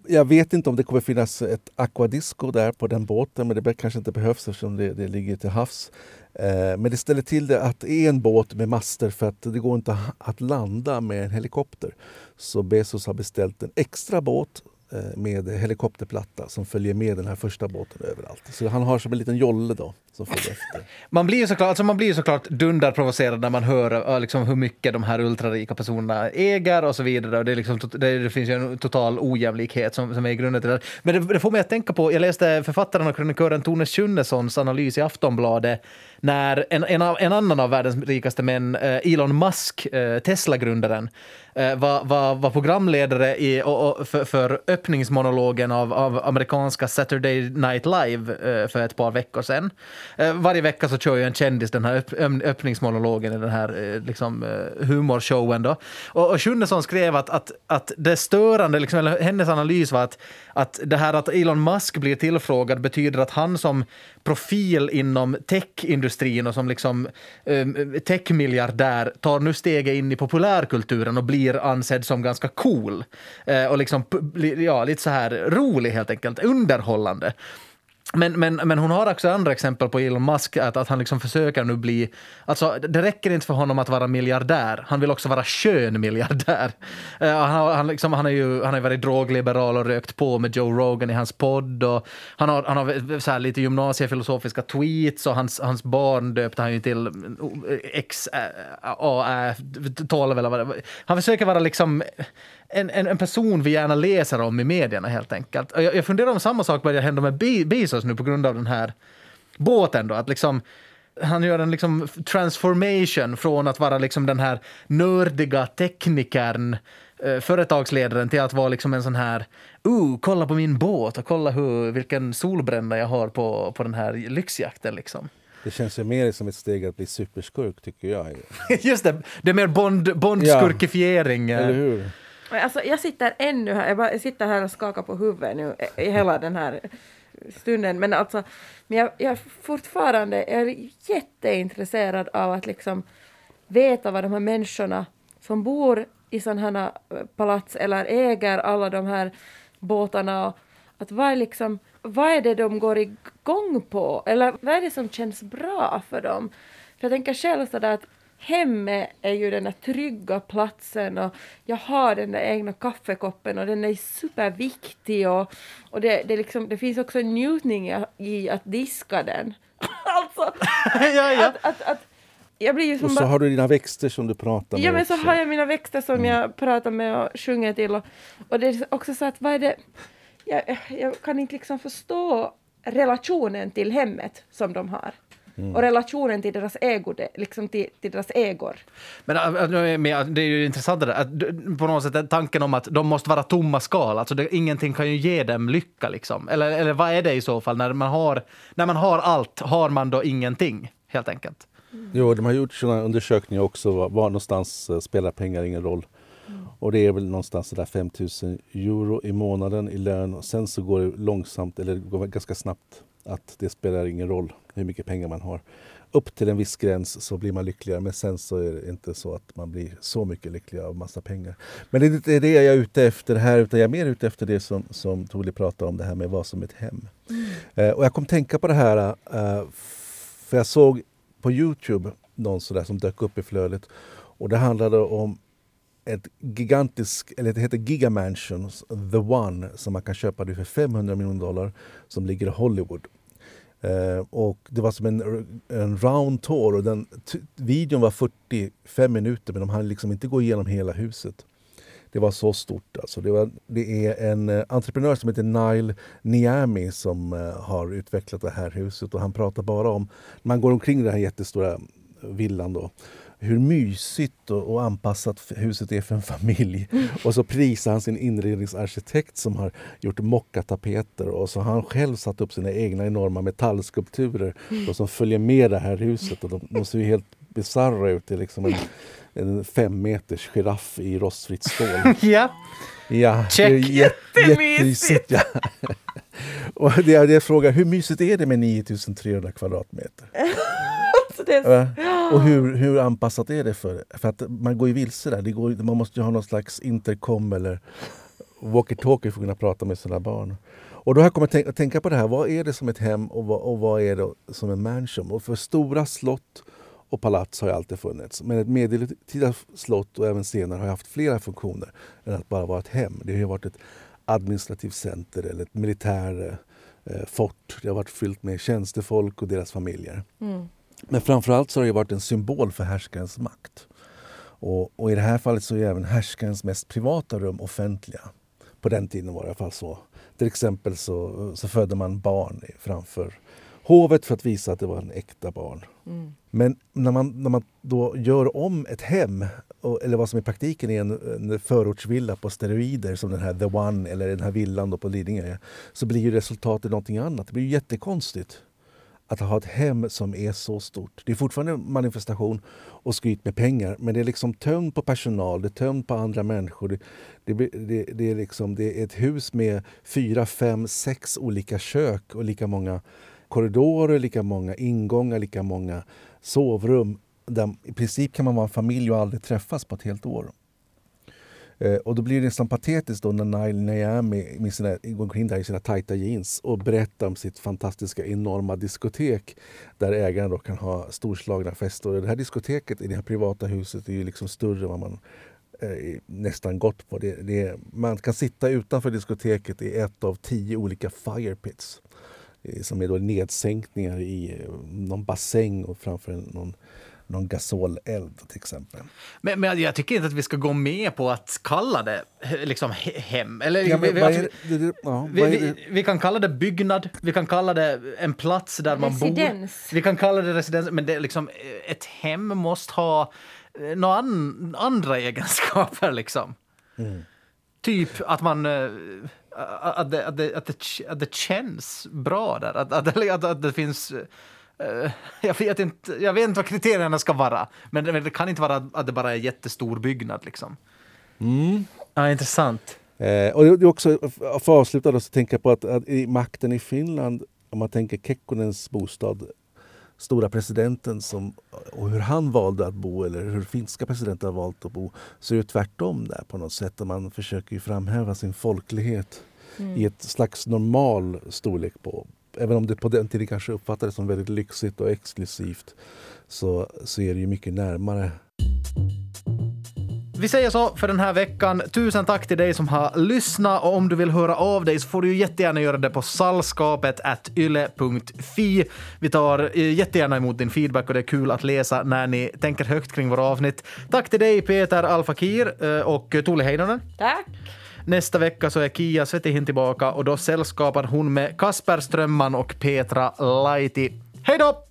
jag vet inte om det kommer finnas ett aquadisco där på den båten, men det kanske inte behövs eftersom det, det ligger till havs. Eh, Men det ställer till det att det är en båt med master för att det går inte att landa med en helikopter. Så Bezos har beställt en extra båt Eh, med helikopterplatta som följer med den här första båten överallt. Så han har som en liten jolle då som efter. <laughs> Man blir ju såklart, alltså man blir såklart dunderprovocerad när man hör liksom, hur mycket de här ultrarika personerna äger och så vidare. Och det, är liksom, det, det finns ju en total ojämlikhet som, som är i grunden till det. Men det, det får mig att tänka på, jag läste författaren och krönikören Tone Schunnessons analys i Aftonbladet när en, en, en annan av världens rikaste män, eh, Elon Musk, eh, Tesla-grundaren, eh, var, var, var programledare i, och, och för, för öppningsmonologen av, av amerikanska Saturday Night Live för ett par veckor sedan. Eh, varje vecka så kör ju en kändis den här öppningsmonologen i den här eh, liksom, eh, humorshowen. Då. Och, och Schunnesson skrev att, att, att det störande, liksom, eller hennes analys var att, att det här att Elon Musk blir tillfrågad betyder att han som profil inom techindustrin och som liksom, ehm, techmiljardär tar nu steget in i populärkulturen och blir ansedd som ganska cool. Eh, och liksom, ja, lite så här rolig helt enkelt, underhållande. Men, men, men hon har också andra exempel på Elon Musk, att, att han liksom försöker nu bli... Alltså, det räcker inte för honom att vara miljardär, han vill också vara skön miljardär. Uh, eh, han, har, han, liksom, han, är ju, han har ju varit drogliberal och rökt på med Joe Rogan i hans podd. Och han har, han har så här lite gymnasiefilosofiska tweets och hans, hans barn döpte han ju till eh, X, A, 12 eller vad det var. Han försöker vara liksom en, en, en person vi gärna läser om i medierna helt enkelt. Och Jag, jag funderar om samma sak börjar hända med Be- Bezos nu på grund av den här båten då. Att liksom, han gör en liksom transformation från att vara liksom den här nördiga teknikern eh, företagsledaren till att vara liksom en sån här uh, kolla på min båt och kolla hur, vilken solbränna jag har på, på den här lyxjakten liksom. Det känns ju mer som ett steg att bli superskurk tycker jag. <laughs> Just det, det är mer Bond, Bond-skurkifiering. eh. Eller hur? Alltså, jag sitter ännu här, jag, bara, jag sitter här och skakar på huvudet nu i hela den här stunden. Men alltså, men jag, jag är fortfarande jag är jätteintresserad av att liksom veta vad de här människorna som bor i sådana här eh, palats eller äger alla de här båtarna, och att vad är, liksom, vad är det de går igång på? Eller vad är det som känns bra för dem? För jag tänker själv sådär att hemmet är ju den där trygga platsen och jag har den där egna kaffekoppen och den är superviktig och, och det, det, liksom, det finns också en njutning i, att diska den. <laughs> alltså, <laughs> ja, ja. Att, att, att, jag blir ju som Och så bara- har du dina växter som du pratar med Ja men så också. har jag mina växter som Mm. jag pratar med och sjunger till och, och det är också så att vad är det, jag, jag kan inte liksom förstå relationen till hemmet som de har. Mm. Och relationen till deras ego, det- liksom till, till deras egor. Men äh, nu är jag med, det är ju intressant det där, att på något sätt tanken om att de måste vara tomma skal, alltså det, ingenting kan ju ge dem lycka liksom. Eller, eller vad är det i så fall? När man, har, när man har allt, har man då ingenting helt enkelt? Jo, de har gjort sådana undersökningar också. Var, var någonstans spelar pengar ingen roll. Och det är väl någonstans sådär 5 000 euro i månaden i lön. Och sen så går det långsamt, eller går ganska snabbt, att det spelar ingen roll hur mycket pengar man har. Upp till en viss gräns så blir man lyckligare men sen så är det inte så att man blir så mycket lyckligare av massa pengar. Men det är inte det jag är ute efter här utan jag är mer ute efter det som, som Toli pratade om, det här med vad som är ett hem. Eh, och jag kom tänka på det här eh, för jag såg på Youtube någon sådär som dök upp i flödet och det handlade om ett gigantiskt, eller det heter Gigamansions, The One, som man kan köpa nu för 500 miljoner dollar, som ligger i Hollywood. Eh, och det var som en, en round tour och den t- videon var 45 minuter men de hann liksom inte gå igenom hela huset. Det var så stort. Alltså. Det, var, det är en eh, entreprenör som heter Nile Niami som eh, har utvecklat det här huset och han pratar bara om, man går omkring den här jättestora villan då, hur mysigt och, och anpassat huset är för en familj. Och så prisar han sin inredningsarkitekt som har gjort mockatapeter och så har han själv satt upp sina egna enorma metallskulpturer då, som följer med det här huset. Och de, de ser ju helt bisarra ut. Det är liksom en, en fem meters giraff i rostfritt stål. <laughs> Ja. Ja, Check. det är jät- <laughs> Jättemysigt. Ja. <laughs> Och det det jag frågar, hur mysigt är det med 9300 kvadratmeter? Va? Och hur, hur anpassat är det för För att man går ju vilse där. Det går, man måste ju ha någon slags intercom eller walkie-talkie för att kunna prata med sina barn. Och då har jag kommit att tänka, på det här. Vad är det som ett hem och vad, och vad är det som en mansion? Och för stora slott och palats har alltid funnits. Men ett medeltida slott och även senare har haft flera funktioner än att bara vara ett hem. Det har varit ett administrativt center eller ett militär eh, fort. Det har varit fyllt med tjänstefolk och deras familjer. mm. Men framförallt så har det varit en symbol för härskarens makt. Och, och i det här fallet så är även härskarens mest privata rum offentliga. På den tiden var det i alla fall så. Till exempel så, så födde man barn framför hovet för att visa att det var en äkta barn. Mm. Men när man, när man då gör om ett hem, och, eller vad som i praktiken är en, en förortsvilla på steroider som den här The One eller den här villan på Lidingö så blir ju resultatet någonting annat. Det blir ju jättekonstigt att ha ett hem som är så stort. Det är fortfarande manifestation och skryt med pengar men det är liksom tömt på personal, det är tömt på andra människor. Det, det, det, det, är liksom, det är ett hus med fyra, fem, sex olika kök och lika många korridorer, lika många ingångar, lika många sovrum. Där I princip kan man vara en familj och aldrig träffas på ett helt år. Eh, och då blir det nästan patetiskt då när Nile Niami med sina, går omkring där i sina tajta jeans och berättar om sitt fantastiska enorma diskotek där ägaren då kan ha storslagna fester. Och det här diskoteket i det här privata huset är ju liksom större än vad man eh, nästan gått på. Det, det man kan sitta utanför diskoteket i ett av tio olika fire pits eh, som är då nedsänkningar i eh, någon bassäng och framför en, någon, någon gasoleld till exempel. Men, men jag tycker inte att vi ska gå med på att kalla det liksom he- hem. Eller, Ja, vi, ja, kan kalla det byggnad, vi kan kalla det en plats där man bor. Residens. Vi kan kalla det residens, men det är liksom, eh, ett hem måste ha eh, några an, andra egenskaper. Liksom. Mm. Typ att man... eh, Att det, att, det, att, det, att det känns bra där. Att, att, det- att, att det finns... eh, <laughs> Jag vet, inte, jag vet inte vad kriterierna ska vara, men det, kan inte vara att det bara är en jättestor byggnad. Liksom. Mm. Ja, intressant. Eh, och det är också, för att avsluta då, så tänker jag på att, att i makten i Finland, om man tänker Kekkonens bostad, stora presidenten som, och hur han valde att bo eller hur finska presidenten har valt att bo, så är det tvärtom där på något sätt. Och man försöker ju framhäva sin folklighet i ett slags normal storlek på Även om det på den tiden kanske uppfattades som väldigt lyxigt och exklusivt så, så är det ju mycket närmare vi säger så för den här veckan. Tusen tack till dig som har lyssnat och om du vill höra av dig så får du jättegärna göra det på sallskapet yle.fi. Vi tar eh, jättegärna emot din feedback och det är kul att läsa när ni tänker högt kring våra avsnitt. Tack till dig Peter Alfakir eh, och Tuuli Heinonen. Tack! Nästa vecka så är Kia Svetihin tillbaka och då sällskapar hon med Kasper Strömman och Petra Laiti. Hej då!